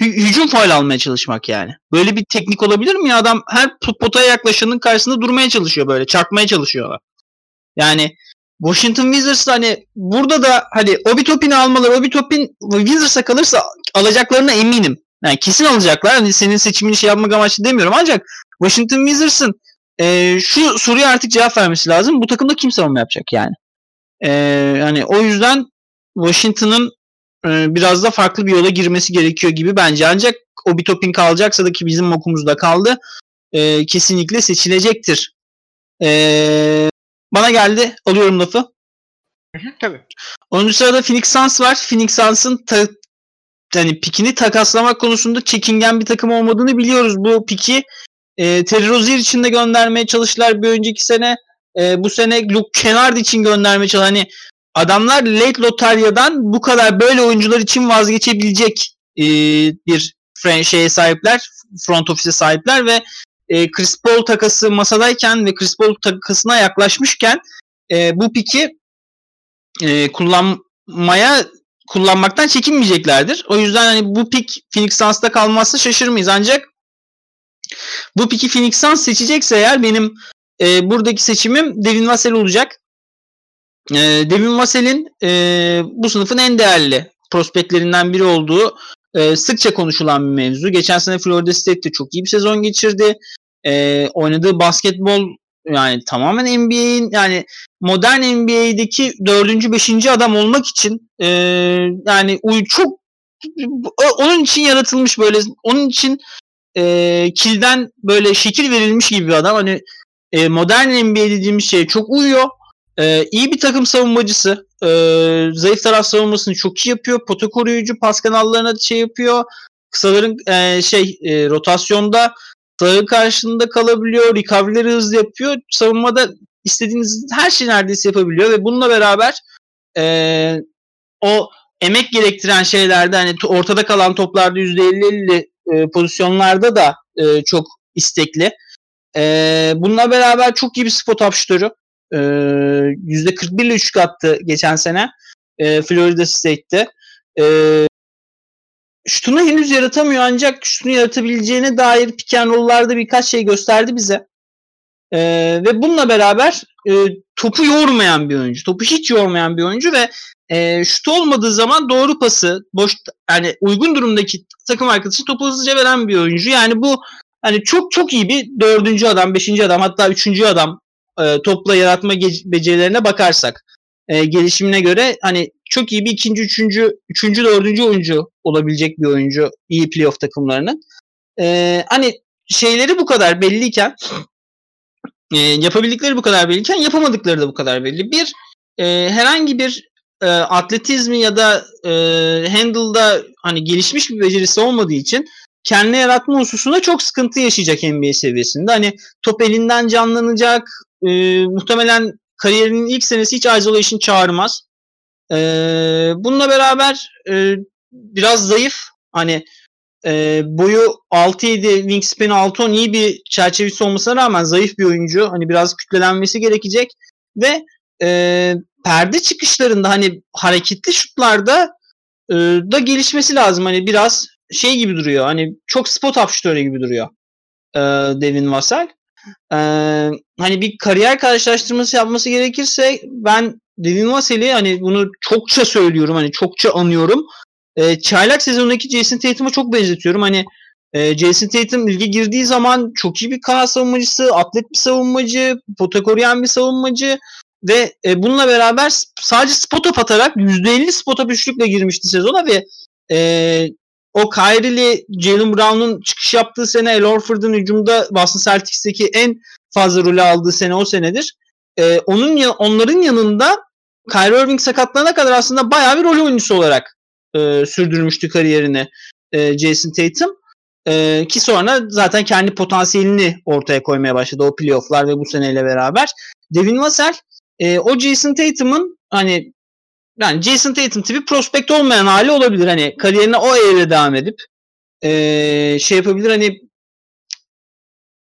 hü- hücum faul almaya çalışmak yani. Böyle bir teknik olabilir mi ya? Adam her pot- potaya yaklaşanın karşısında durmaya çalışıyor böyle. Çarpmaya çalışıyor. Yani Washington Wizards hani burada da hani Obi Toppin'i almaları, Obi Toppin Wizards'a kalırsa alacaklarına eminim. Yani kesin alacaklar. Hani senin seçimini şey yapmak amaçlı demiyorum ancak Washington Wizards'ın e, şu soruya artık cevap vermesi lazım. Bu takımda kim savunma yapacak yani? E, hani o yüzden Washington'ın e, biraz da farklı bir yola girmesi gerekiyor gibi bence. Ancak Obi Toppin kalacaksa da ki bizim okumuzda kaldı. e, kesinlikle seçilecektir. E, bana geldi. Alıyorum lafı. Hı hı, tabii. 10. sırada Phoenix Suns var. Phoenix Suns'ın ta- yani pikini takaslamak konusunda çekingen bir takım olmadığını biliyoruz. Bu piki e, Terry Rozier için de göndermeye çalıştılar bir önceki sene. E, bu sene Luke Kennard için göndermeye çalıştılar. Hani adamlar late lotaryadan bu kadar böyle oyuncular için vazgeçebilecek e, bir şeye sahipler. Front office'e sahipler ve e, Chris Paul takası masadayken ve Chris Paul takasına yaklaşmışken e, bu piki e, kullanmaya kullanmaktan çekinmeyeceklerdir. O yüzden hani bu pik Phoenix Suns'ta kalmazsa şaşırmayız. Ancak bu piki Phoenix Suns seçecekse eğer benim e, buradaki seçimim Devin Vassell olacak. E, Devin Vassell'in e, bu sınıfın en değerli prospektlerinden biri olduğu e, sıkça konuşulan bir mevzu. Geçen sene Florida State'de çok iyi bir sezon geçirdi. E, oynadığı basketbol yani tamamen NBA'in yani modern NBA'deki dördüncü, beşinci adam olmak için e, yani çok onun için yaratılmış böyle onun için e, kilden böyle şekil verilmiş gibi bir adam. Hani e, modern NBA dediğimiz şeye çok uyuyor. E, iyi bir takım savunmacısı. E, zayıf taraf savunmasını çok iyi yapıyor. Pota koruyucu, pas kanallarına şey yapıyor. Kısaların e, şey e, rotasyonda sağı karşında kalabiliyor. Recovery'leri hızlı yapıyor. Savunmada istediğiniz her şeyi neredeyse yapabiliyor ve bununla beraber e, o emek gerektiren şeylerde hani ortada kalan toplarda %50-50 e, pozisyonlarda da e, çok istekli. E, bununla beraber çok iyi bir spot up şutörü. E, %41 ile üçlük attı geçen sene e, Florida State'te. E, şutunu henüz yaratamıyor ancak şutunu yaratabileceğine dair pick and roll'larda birkaç şey gösterdi bize. E, ve bununla beraber e, topu yormayan bir oyuncu. Topu hiç yormayan bir oyuncu ve e, şut olmadığı zaman doğru pası, boş yani uygun durumdaki takım arkadaşı topu hızlıca veren bir oyuncu. Yani bu hani çok çok iyi bir dördüncü adam, beşinci adam hatta üçüncü adam e, topla yaratma becerilerine bakarsak e, gelişimine göre hani çok iyi bir ikinci, üçüncü, üçüncü, dördüncü oyuncu olabilecek bir oyuncu iyi playoff takımlarının. E, hani şeyleri bu kadar belliyken e, yapabildikleri bu kadar belliyken yapamadıkları da bu kadar belli. Bir e, herhangi bir e, atletizmi ya da e, handle'da hani gelişmiş bir becerisi olmadığı için kendine yaratma hususunda çok sıkıntı yaşayacak NBA seviyesinde. Hani top elinden canlanacak. e, muhtemelen kariyerinin ilk senesi hiç isolation çağırmaz. E, bununla beraber e, biraz zayıf. Hani e, boyu 6-7, wingspan 6-10 iyi bir çerçevesi olmasına rağmen zayıf bir oyuncu. Hani biraz kütlelenmesi gerekecek. Ve e, perde çıkışlarında hani hareketli şutlarda e, da gelişmesi lazım. Hani biraz şey gibi duruyor. Hani çok spot up şutörü gibi duruyor. E, Devin Vassell. E, hani bir kariyer karşılaştırması yapması gerekirse ben Devin Vassell'i hani bunu çokça söylüyorum. Hani çokça anıyorum. E, çaylak sezondaki Jason Tatum'a çok benzetiyorum. Hani e, Jason Tatum lige girdiği zaman çok iyi bir kanat savunmacısı, atlet bir savunmacı, pota koruyan bir savunmacı ve e, bununla beraber sadece spot up atarak %50 spot up üçlükle girmişti sezona ve e, o Kyrie'li Jalen Brown'un çıkış yaptığı sene El Horford'un hücumda Boston Celtics'teki en fazla rolü aldığı sene o senedir. E, onun onların yanında Kyrie Irving sakatlanana kadar aslında bayağı bir rol oyuncusu olarak e, sürdürmüştü kariyerini e, Jason Tatum. E, ki sonra zaten kendi potansiyelini ortaya koymaya başladı o playofflar ve bu seneyle beraber. Devin Vassell e, o Jason Tatum'un hani yani Jason Tatum tipi prospekt olmayan hali olabilir. Hani kariyerine o eğre devam edip e, şey yapabilir hani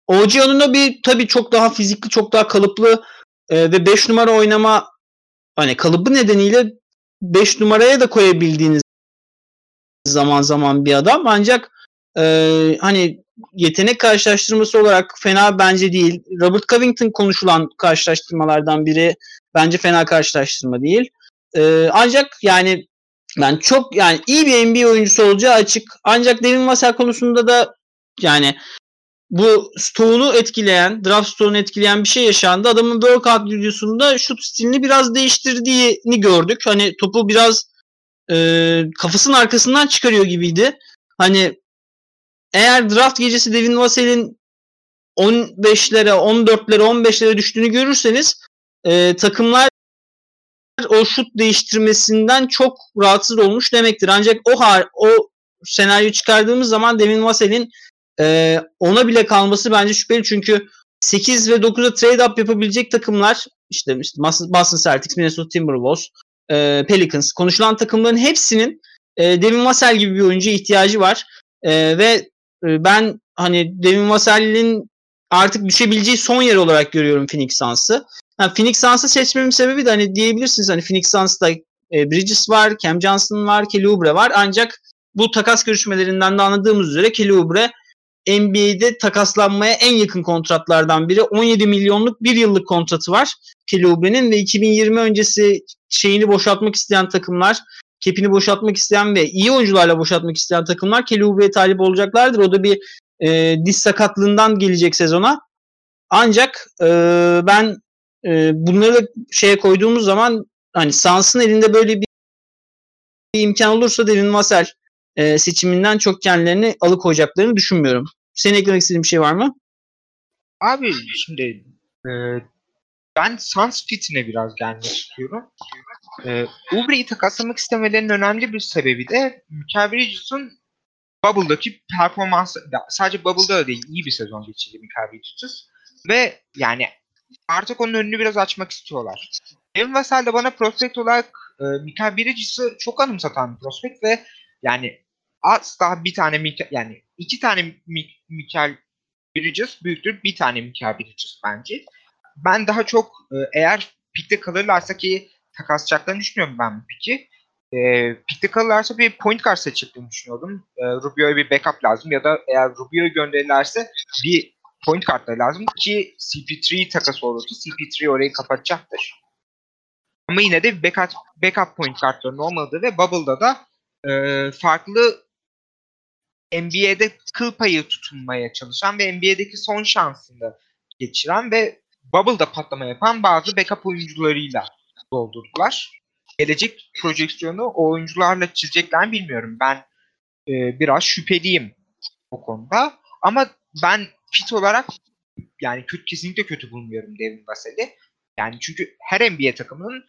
OG onun bir tabii çok daha fizikli, çok daha kalıplı e, ve 5 numara oynama hani kalıbı nedeniyle 5 numaraya da koyabildiğiniz zaman zaman bir adam ancak e, hani yetenek karşılaştırması olarak fena bence değil. Robert Covington konuşulan karşılaştırmalardan biri bence fena karşılaştırma değil. E, ancak yani ben çok yani iyi bir NBA oyuncusu olacağı açık. Ancak Devin Vassell konusunda da yani bu stoğunu etkileyen, draft stoğunu etkileyen bir şey yaşandı. Adamın workout videosunda şut stilini biraz değiştirdiğini gördük. Hani topu biraz e, kafasının arkasından çıkarıyor gibiydi. Hani eğer draft gecesi Devin Vassell'in 15'lere, 14'lere, 15'lere düştüğünü görürseniz e, takımlar o şut değiştirmesinden çok rahatsız olmuş demektir. Ancak o o senaryo çıkardığımız zaman Devin Vassell'in e, ona bile kalması bence şüpheli çünkü 8 ve 9'a trade up yapabilecek takımlar işte, işte Boston Celtics, Minnesota Timberwolves, e, Pelicans konuşulan takımların hepsinin e, Devin Vassell gibi bir oyuncuya ihtiyacı var. E, ve e, ben hani Devin Vassell'in artık düşebileceği son yer olarak görüyorum Phoenix Suns'ı. Yani Phoenix Suns'ı seçmemin sebebi de hani diyebilirsiniz hani Phoenix Suns'ta e, Bridges var, Cam Johnson var, Kelly Oubre var. Ancak bu takas görüşmelerinden de anladığımız üzere Kelly Oubre NBA'de takaslanmaya en yakın kontratlardan biri. 17 milyonluk bir yıllık kontratı var Kelly Oubre'nin ve 2020 öncesi şeyini boşaltmak isteyen takımlar, kepini boşaltmak isteyen ve iyi oyuncularla boşaltmak isteyen takımlar Kelly Oubre'ye talip olacaklardır. O da bir e, diz sakatlığından gelecek sezona. Ancak e, ben e, bunları da şeye koyduğumuz zaman hani Sans'ın elinde böyle bir, bir imkan olursa Devin Vassell e, seçiminden çok kendilerini alıkoyacaklarını düşünmüyorum. Senin eklemek istediğin bir şey var mı? Abi şimdi e, ben Suns fitine biraz gelmek istiyorum. E, Ubre'yi takaslamak istemelerinin önemli bir sebebi de Michael Bridges'ın Bubble'daki performansı, sadece Bubble'da da değil, iyi bir sezon geçirdi Michael Bridges. Ve yani artık onun önünü biraz açmak istiyorlar. Devin Vassell de bana prospekt olarak e, Michael Bridges'ı çok anımsatan bir prospekt ve yani asla bir tane Mika, yani iki tane Mikael Bridges büyüktür. Bir tane Mikael Bridges bence. Ben daha çok e, eğer pikte kalırlarsa ki takaslayacaklarını düşünüyorum ben bu piki. E, pikte kalırlarsa bir point guard seçeceklerini düşünüyordum. E, Rubio'ya bir backup lazım ya da eğer Rubio'yu gönderirlerse bir point guard da lazım ki CP3 takası olursa CP3 orayı kapatacaktır. Ama yine de backup, backup point guardların olmadığı ve Bubble'da da e, farklı NBA'de kıl payı tutunmaya çalışan ve NBA'deki son şansını geçiren ve Bubble'da patlama yapan bazı backup oyuncularıyla doldurdular. Gelecek projeksiyonu o oyuncularla çizecekler bilmiyorum. Ben e, biraz şüpheliyim o konuda. Ama ben fit olarak yani kötü, kesinlikle kötü bulmuyorum Devin Vassell'i. Yani çünkü her NBA takımının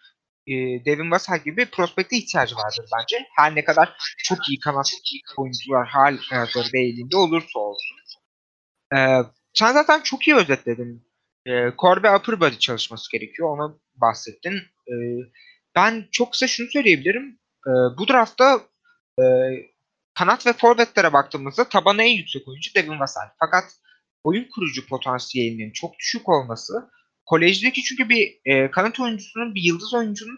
e, Devin Vassell gibi prospekte ihtiyacı vardır bence. Her ne kadar çok iyi kanat oyuncular hal hazırda elinde olursa olsun. E, sen zaten çok iyi özetledin. E, core ve upper body çalışması gerekiyor. Ona bahsettin. E, ben çok kısa şunu söyleyebilirim. E, bu draftta e, kanat ve forvetlere baktığımızda tabanı en yüksek oyuncu Devin Vassell. Fakat oyun kurucu potansiyelinin çok düşük olması kolejdeki çünkü bir e, kanat oyuncusunun, bir yıldız oyuncunun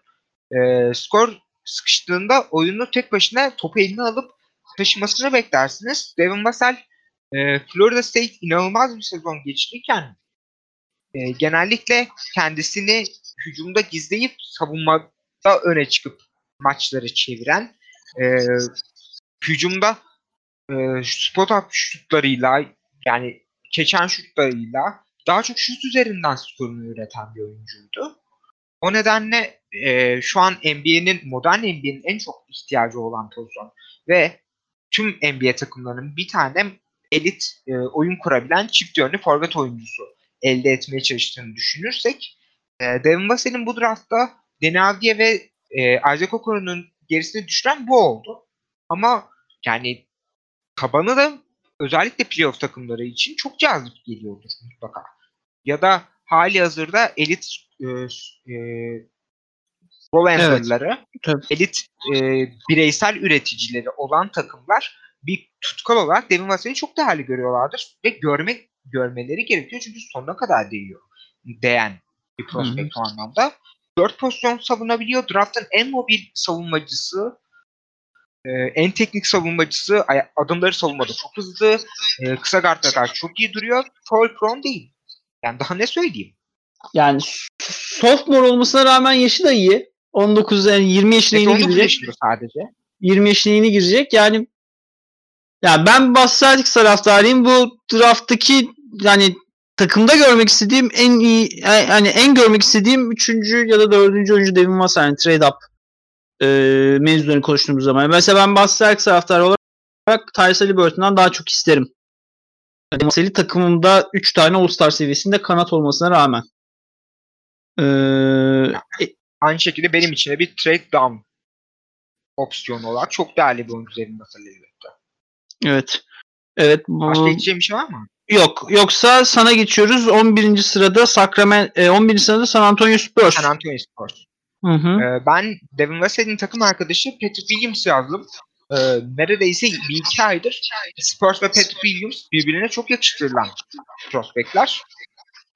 e, skor sıkıştığında oyunu tek başına topu eline alıp taşımasını beklersiniz. Devin Vassell e, Florida State inanılmaz bir sezon geçirirken e, genellikle kendisini hücumda gizleyip savunmada öne çıkıp maçları çeviren e, hücumda e, spot up şutlarıyla yani keçen şutlarıyla daha çok şut üzerinden skorunu üreten bir oyuncuydu. O nedenle e, şu an NBA'nin modern NBA'nin en çok ihtiyacı olan pozisyon ve tüm NBA takımlarının bir tane elit e, oyun kurabilen çift yönlü forvet oyuncusu elde etmeye çalıştığını düşünürsek e, Devin Vassell'in bu draftta Denavdiye ve e, Isaac Okoro'nun gerisine düşüren bu oldu. Ama yani tabanı da özellikle playoff takımları için çok cazip geliyordur mutlaka. Ya da hali hazırda elit e, e, Tabii. elit e, bireysel üreticileri olan takımlar bir tutkal olarak Devin Vassell'i çok değerli görüyorlardır ve görmek görmeleri gerekiyor çünkü sonuna kadar değiyor. Değen bir prospekt o anlamda. Dört pozisyon savunabiliyor. Draft'ın en mobil savunmacısı, e, en teknik savunmacısı, adımları savunmada çok hızlı, e, kısa guardlara karşı çok iyi duruyor. Foul prone değil. Yani daha ne söyleyeyim? Yani sophomore olmasına rağmen yaşı da iyi. 19 yani 20 yaşına Evet, yeni 19 girecek. sadece. 20 yaşına yeni girecek. Yani ya ben Boston Celtics taraftarıyım. Bu drafttaki yani takımda görmek istediğim en iyi yani en görmek istediğim 3. ya da 4. oyuncu Devin Vassell yani trade up e, mevzularını konuştuğumuz zaman. Mesela ben Boston Celtics taraftarı olarak Tyrese Halliburton'dan daha çok isterim. Devin Vassell'i takımımda 3 tane All-Star seviyesinde kanat olmasına rağmen. Ee, Aynı şekilde benim için de bir trade down opsiyonu olarak çok değerli bir oyuncu Vassell elbette. evet. Evet. Başka bu- ekleyeceğim bir şey var mı? Yok. Yoksa sana geçiyoruz. 11. sırada Sacramento e, 11. sırada San Antonio Spurs. San Antonio Spurs. Hı hı. Ee, ben Devin Vassell'in takım arkadaşı Patrick Williams yazdım. Ee, neredeyse bir iki aydır Spurs ve Patrick Williams birbirine çok yakıştırılan prospektler.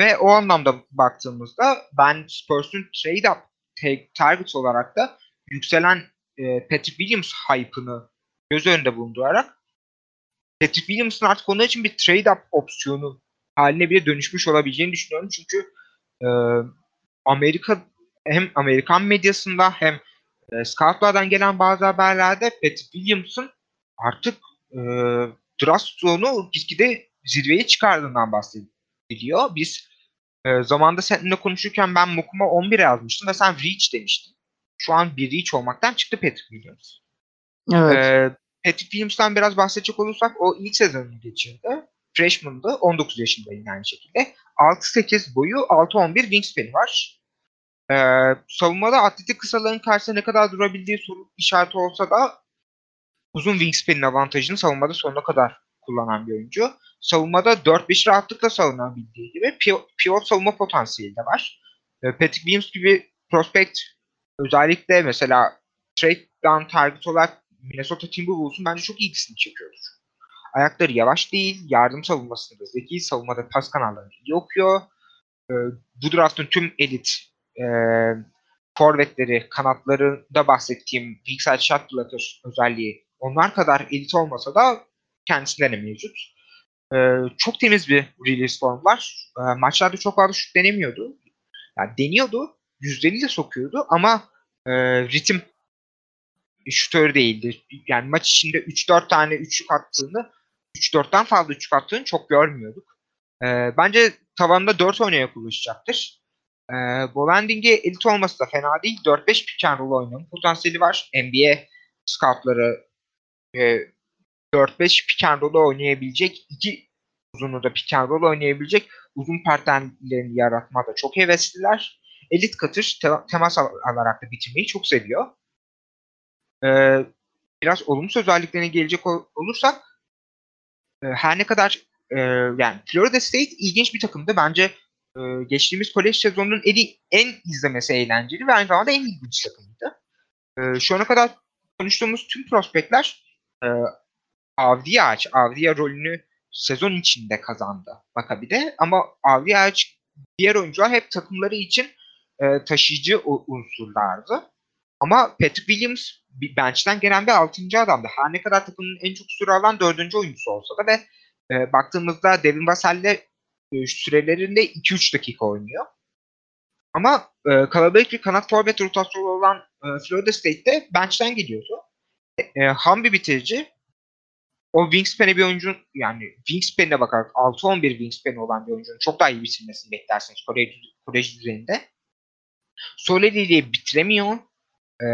Ve o anlamda baktığımızda ben Spurs'un trade up target olarak da yükselen e, Patrick Williams hype'ını göz önünde bulundurarak Patrick Williams'ın artık onun için bir trade up opsiyonu haline bile dönüşmüş olabileceğini düşünüyorum. Çünkü e, Amerika hem Amerikan medyasında hem e, scoutlardan gelen bazı haberlerde Patrick Williams'ın artık e, draft stoğunu gitgide zirveye çıkardığından bahsediliyor. Biz e, zamanda seninle konuşurken ben Mokuma 11 yazmıştım ve sen Reach demiştin. Şu an bir Reach olmaktan çıktı Patrick Williams. Evet. Ee, Patrick Williams'tan biraz bahsedecek olursak o ilk sezonunu geçirdi. Freshman'dı. 19 yaşında yine aynı şekilde. 6-8 boyu 6-11 wingspan'i var. Ee, savunmada atletik kısalığın karşısında ne kadar durabildiği soru işareti olsa da uzun wingspan'in avantajını savunmada sonuna kadar kullanan bir oyuncu. Savunmada 4-5 rahatlıkla savunabildiği gibi pivo- pivot savunma potansiyeli de var. Ee, Patrick Williams gibi prospect özellikle mesela trade down target olarak Minnesota Timberwolves'un bence çok ilgisini çekiyordur. Ayakları yavaş değil, yardım savunmasında zeki, savunmada pas kanallarını iyi okuyor. Ee, bu draftın tüm elit e, forvetleri, kanatlarında bahsettiğim side shot özelliği onlar kadar elit olmasa da kendisinde de mevcut. Ee, çok temiz bir release form var. Ee, maçlarda çok fazla şut denemiyordu. Yani deniyordu, yüzdeli de sokuyordu ama e, ritim şutör değildi. Yani maç içinde 3-4 tane üçlük attığını, 3-4'ten fazla üçlük attığını çok görmüyorduk. Ee, bence tavanda 4 oynaya kullanışacaktır. Ee, Bolanding'e elit olması da fena değil. 4-5 pick and roll oynama potansiyeli var. NBA scoutları e, 4-5 pick and roll oynayabilecek, iki uzunu da pick and roll oynayabilecek uzun partnerlerini yaratmada çok hevesliler. Elit katış te- temas al- alarak da bitirmeyi çok seviyor. Ee, biraz olumsuz özelliklerine gelecek ol- olursak e, her ne kadar e, yani Florida State ilginç bir takımdı. Bence e, geçtiğimiz kolej sezonunun en, en izlemesi eğlenceli ve aynı zamanda en ilginç takımıydı. E, şu ana kadar konuştuğumuz tüm prospektler e, Avdiya Ağaç, Avdiya rolünü sezon içinde kazandı Maccabi'de ama Avdiya Ağaç diğer oyuncular hep takımları için e, taşıyıcı unsurlardı. Ama Patrick Williams bench'ten gelen bir 6. adamdı. Her ne kadar takımın en çok süre alan 4. oyuncusu olsa da ve e, baktığımızda Devin Vassell'le e, sürelerinde 2-3 dakika oynuyor. Ama e, kalabalık bir kanat forvet rotasyonu olan e, Florida State'de bench'ten geliyordu. e, ham bir bitirici. O wingspan'e bir oyuncunun yani wingspan'e bakarak 6-11 wingspan olan bir oyuncunun çok daha iyi bitirmesini beklersiniz kolej, kolej düzeyinde. Soleli'yle bitiremiyor. Ee,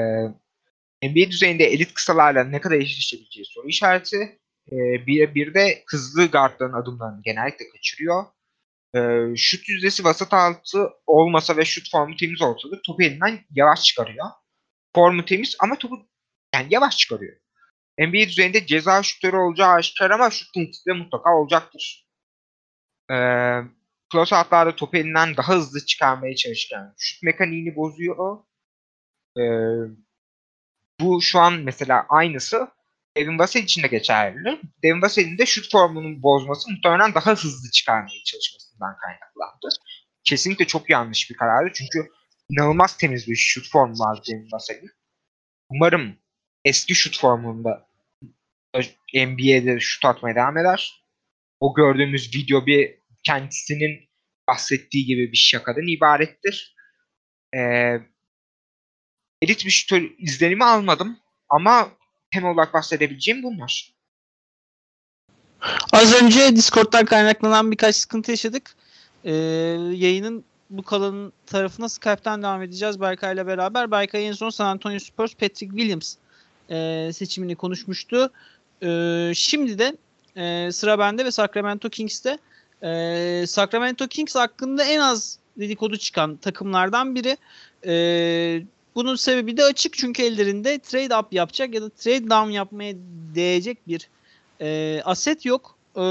NBA düzeyinde elit kısalarla ne kadar eşleşebileceği soru işareti. Ee, bir, bir de hızlı guardların adımlarını genellikle kaçırıyor. Ee, şut yüzdesi vasat altı olmasa ve şut formu temiz olsa da topu elinden yavaş çıkarıyor. Formu temiz ama topu yani yavaş çıkarıyor. NBA düzeyinde ceza şutları olacağı aşikar ama şut tehdidi de mutlaka olacaktır. Ee, close out'larda topu elinden daha hızlı çıkarmaya çalışırken şut mekaniğini bozuyor. Ee, bu şu an mesela aynısı Devin Vassell için de geçerli. Devin Vassell'in de şut formunun bozması muhtemelen daha hızlı çıkarmaya çalışmasından kaynaklandı. Kesinlikle çok yanlış bir karardı. Çünkü inanılmaz temiz bir şut formu var Devin Vassell'in. Umarım eski şut formunda NBA'de şut atmaya devam eder. O gördüğümüz video bir kendisinin bahsettiği gibi bir şakadan ibarettir. Ee, elit bir şut izlenimi almadım ama temel olarak bahsedebileceğim bunlar. Az önce Discord'dan kaynaklanan birkaç sıkıntı yaşadık. Ee, yayının bu kalan tarafına Skype'tan devam edeceğiz Berkay ile beraber. Berkay en son San Antonio Spurs Patrick Williams e, seçimini konuşmuştu. E, şimdi de e, sıra bende ve Sacramento Kings'te. E, Sacramento Kings hakkında en az dedikodu çıkan takımlardan biri. E, bunun sebebi de açık çünkü ellerinde trade up yapacak ya da trade down yapmaya değecek bir e, aset yok. E,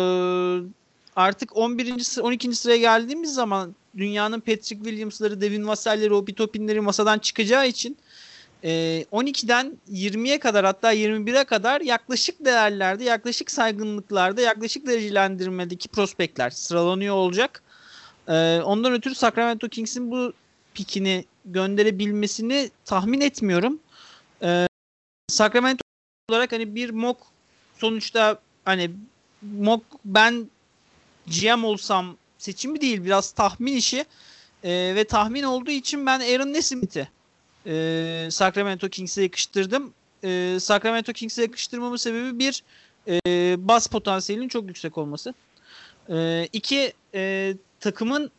artık 11. 12. sıraya geldiğimiz zaman dünyanın Patrick Williams'ları, Devin Vassell'leri, Obi Topin'leri masadan çıkacağı için e, 12'den 20'ye kadar hatta 21'e kadar yaklaşık değerlerde, yaklaşık saygınlıklarda, yaklaşık derecelendirmedeki prospektler sıralanıyor olacak. E, ondan ötürü Sacramento Kings'in bu pikini gönderebilmesini tahmin etmiyorum. E, Sacramento olarak hani bir mock sonuçta hani mock ben GM olsam seçimi değil biraz tahmin işi e, ve tahmin olduğu için ben Aaron Nesmith'i e, Sacramento Kings'e yakıştırdım. E, Sacramento Kings'e yakıştırmamın sebebi bir e, bas potansiyelinin çok yüksek olması. E, iki e, takımın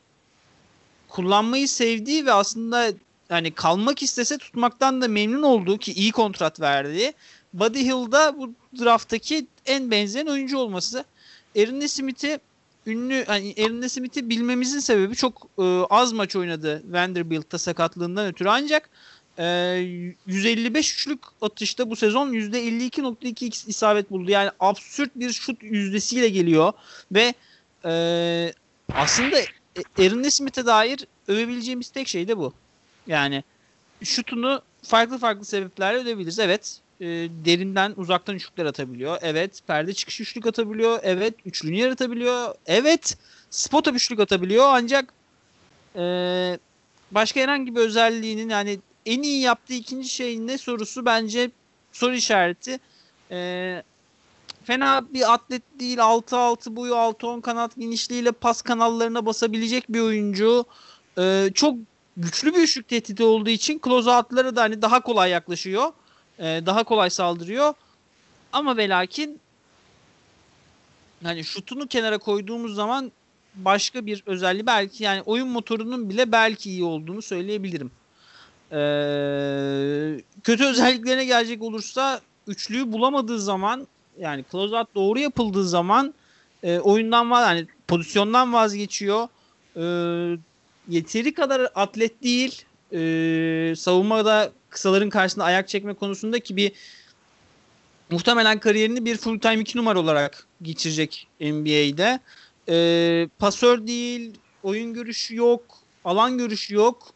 kullanmayı sevdiği ve aslında yani kalmak istese tutmaktan da memnun olduğu ki iyi kontrat verdiği Buddy Hill'da bu drafttaki en benzeyen oyuncu olması. Aaron Smith'i ünlü hani Aaron Smith'i bilmemizin sebebi çok e, az maç oynadı Vanderbilt'ta sakatlığından ötürü ancak e, 155 üçlük atışta bu sezon %52.2 isabet buldu. Yani absürt bir şut yüzdesiyle geliyor ve e, aslında Aaron Smith'e dair övebileceğimiz tek şey de bu. Yani şutunu farklı farklı sebeplerle ödebiliriz. Evet e, derinden uzaktan üçlükler atabiliyor. Evet perde çıkış üçlük atabiliyor. Evet üçlünü yaratabiliyor. Evet spot up üçlük atabiliyor. Ancak e, başka herhangi bir özelliğinin yani en iyi yaptığı ikinci şey ne sorusu bence soru işareti. E, fena bir atlet değil. 6-6 boyu 6-10 kanat genişliğiyle pas kanallarına basabilecek bir oyuncu. E, çok güçlü bir üçlük tehdidi olduğu için close out'lara da hani daha kolay yaklaşıyor. E, daha kolay saldırıyor. Ama ve lakin hani şutunu kenara koyduğumuz zaman başka bir özelliği belki yani oyun motorunun bile belki iyi olduğunu söyleyebilirim. Ee, kötü özelliklerine gelecek olursa üçlüyü bulamadığı zaman yani closeout doğru yapıldığı zaman e, oyundan var yani pozisyondan vazgeçiyor. E, yeteri kadar atlet değil. E, savunmada kısaların karşısında ayak çekme konusunda ki bir muhtemelen kariyerini bir full time 2 numara olarak geçirecek NBA'de. E, pasör değil, oyun görüşü yok, alan görüşü yok.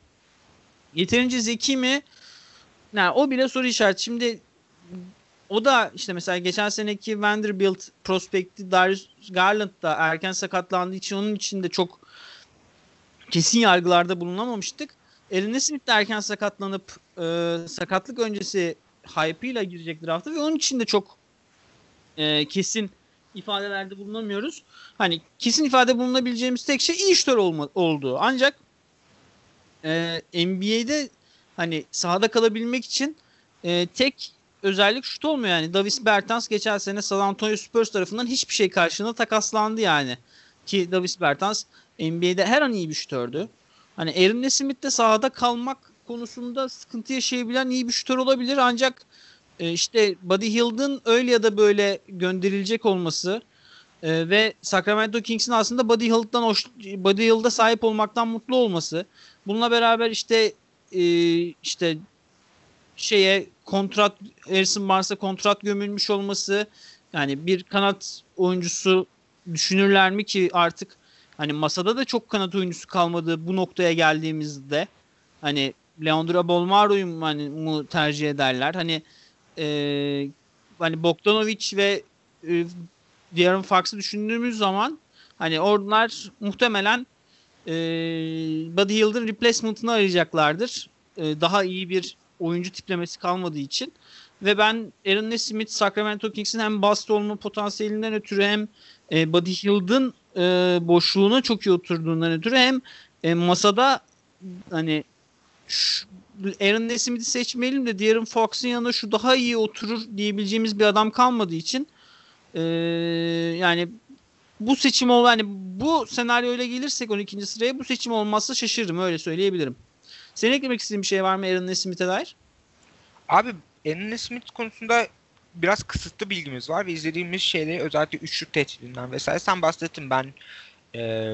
Yeterince zeki mi? Yani o bile soru işareti. Şimdi o da işte mesela geçen seneki Vanderbilt prospekti Darius Garland da erken sakatlandığı için onun için de çok kesin yargılarda bulunamamıştık. Aaron Smith de erken sakatlanıp e, sakatlık öncesi hype'ıyla girecek drafta ve onun için de çok e, kesin ifadelerde bulunamıyoruz. Hani kesin ifade bulunabileceğimiz tek şey iyi şutör olma, oldu. Ancak e, NBA'de hani sahada kalabilmek için e, tek özellik şut olmuyor yani. Davis Bertans geçen sene San Antonio Spurs tarafından hiçbir şey karşılığında takaslandı yani. Ki Davis Bertans NBA'de her an iyi bir şutördü. Hani Aaron Nesmith de sahada kalmak konusunda sıkıntı yaşayabilen iyi bir şutör olabilir ancak e, işte Buddy Hield'ın öyle ya da böyle gönderilecek olması e, ve Sacramento Kings'in aslında Buddy Hield'dan hoş, Buddy Hield'a sahip olmaktan mutlu olması. Bununla beraber işte e, işte şeye kontrat Harrison Barnes'a kontrat gömülmüş olması yani bir kanat oyuncusu düşünürler mi ki artık hani masada da çok kanat oyuncusu kalmadı bu noktaya geldiğimizde hani Leandro Bolmaro'yu mu, hani, mu tercih ederler hani e, hani Bogdanovic ve e, De'Aaron Fox'ı düşündüğümüz zaman hani onlar muhtemelen e, Buddy Hield'ın replacement'ını arayacaklardır. E, daha iyi bir oyuncu tiplemesi kalmadığı için. Ve ben Aaron Nesmith Sacramento Kings'in hem bast olma potansiyelinden ötürü hem e, Buddy Hield'ın e, boşluğuna çok iyi oturduğundan ötürü hem e, masada hani şu, Aaron Nesmith'i seçmeyelim de De'Aaron Fox'un yanına şu daha iyi oturur diyebileceğimiz bir adam kalmadığı için e, yani bu seçim ol yani bu senaryoyla gelirsek 12. sıraya bu seçim olmazsa şaşırırım öyle söyleyebilirim. Senin eklemek istediğin bir şey var mı Aaron Nesmith'e dair? Abi Aaron Smith konusunda biraz kısıtlı bilgimiz var ve izlediğimiz şeyleri özellikle üçlük tehdidinden vesaire sen bahsettin ben e,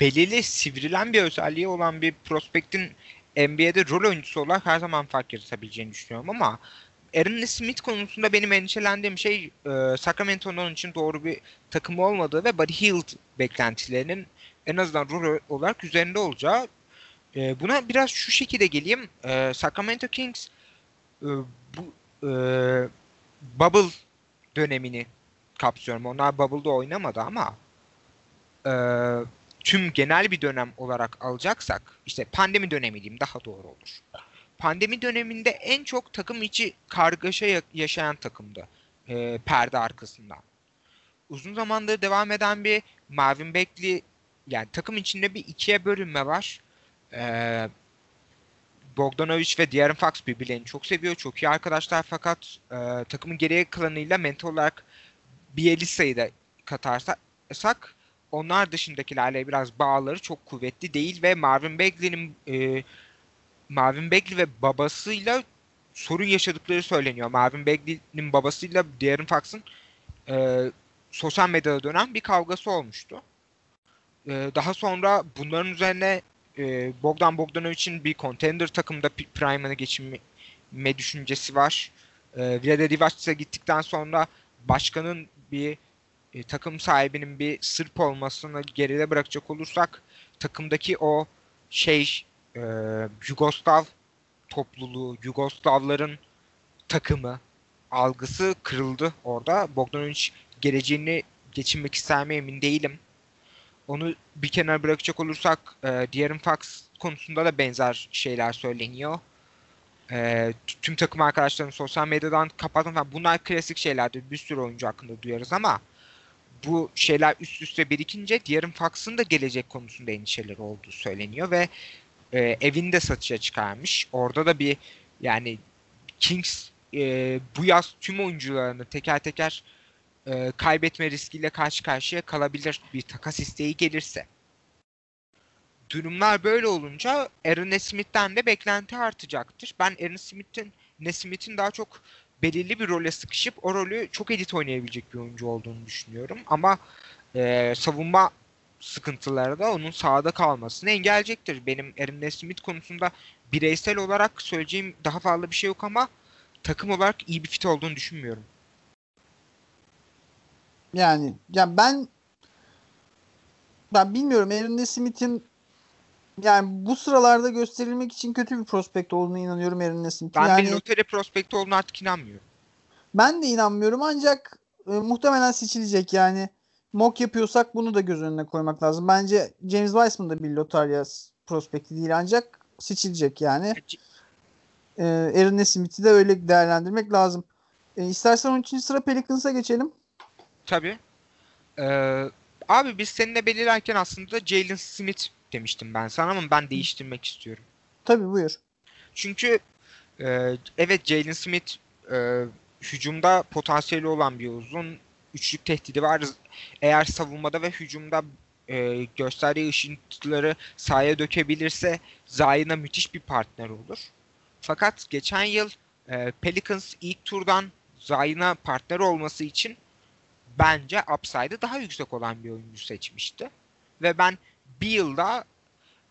belirli sivrilen bir özelliği olan bir prospektin NBA'de rol oyuncusu olarak her zaman fark yaratabileceğini düşünüyorum ama Aaron Smith konusunda benim endişelendiğim şey e, Sacramento'nun için doğru bir takım olmadığı ve Buddy Hield beklentilerinin en azından rol olarak üzerinde olacağı. E, buna biraz şu şekilde geleyim. E, Sacramento Kings e, bu e, bubble dönemini kapsıyorum. Onlar bubble'da oynamadı ama e, tüm genel bir dönem olarak alacaksak işte pandemi dönemi diyeyim daha doğru olur. Pandemi döneminde en çok takım içi kargaşa yaşayan takımdı e, perde arkasından. Uzun zamandır devam eden bir Marvin Bagley yani takım içinde bir ikiye bölünme var. Ee, Bogdanovic ve De'Aaron Fox birbirlerini çok seviyor. Çok iyi arkadaşlar fakat e, takımın geriye kalanıyla mental olarak Bielitsa'yı da katarsak onlar dışındakilerle biraz bağları çok kuvvetli değil ve Marvin Bagley'nin e, Marvin Bagley ve babasıyla sorun yaşadıkları söyleniyor. Marvin Bagley'nin babasıyla De'Aaron Fox'ın e, sosyal medyada dönen bir kavgası olmuştu. E, daha sonra bunların üzerine e, Bogdan Bogdanovic'in bir contender takımda prime'ını geçirme düşüncesi var. E, Vlade Divacic'e gittikten sonra başkanın bir e, takım sahibinin bir sırp olmasını geride bırakacak olursak takımdaki o şey e, Yugoslav topluluğu, Yugoslavların takımı algısı kırıldı orada. Bogdanovic geleceğini geçinmek ister mi emin değilim. Onu bir kenara bırakacak olursak e, De'Aaron Fox konusunda da benzer şeyler söyleniyor. E, tüm takım arkadaşlarını sosyal medyadan kapatma falan bunlar klasik şeylerdir. Bir sürü oyuncu hakkında duyarız ama bu şeyler üst üste birikince De'Aaron Fox'ın da gelecek konusunda endişeleri olduğu söyleniyor ve e, evini de satışa çıkarmış. Orada da bir yani Kings e, bu yaz tüm oyuncularını teker teker e, kaybetme riskiyle karşı karşıya kalabilir bir takas isteği gelirse. Durumlar böyle olunca Aaron Smith'ten de beklenti artacaktır. Ben Aaron Smith'in Nesmith'in daha çok belirli bir role sıkışıp o rolü çok edit oynayabilecek bir oyuncu olduğunu düşünüyorum. Ama e, savunma sıkıntıları da onun sahada kalmasını engelleyecektir. Benim Aaron Smith konusunda bireysel olarak söyleyeceğim daha fazla bir şey yok ama takım olarak iyi bir fit olduğunu düşünmüyorum. Yani ya ben ben bilmiyorum Aaron Smith'in yani bu sıralarda gösterilmek için kötü bir prospekt olduğunu inanıyorum Aaron Smith'in. Ben yani, bir lotere prospekti olduğunu artık inanmıyorum. Ben de inanmıyorum ancak e, muhtemelen seçilecek yani. Mock yapıyorsak bunu da göz önüne koymak lazım. Bence James Wiseman da bir lotarya prospekti değil ancak seçilecek yani. E, Aaron Smith'i de öyle değerlendirmek lazım. E, istersen 13. sıra Pelicans'a geçelim. Tabii. Ee, abi biz seninle belirlerken aslında Jalen Smith demiştim ben sana ama ben değiştirmek istiyorum. Tabii buyur. Çünkü e, evet Jalen Smith e, hücumda potansiyeli olan bir uzun. Üçlük tehdidi var. Eğer savunmada ve hücumda e, gösterdiği ışıntıları sahaya dökebilirse Zion'a müthiş bir partner olur. Fakat geçen yıl e, Pelicans ilk turdan Zion'a partner olması için bence upside'ı daha yüksek olan bir oyuncu seçmişti. Ve ben bir yılda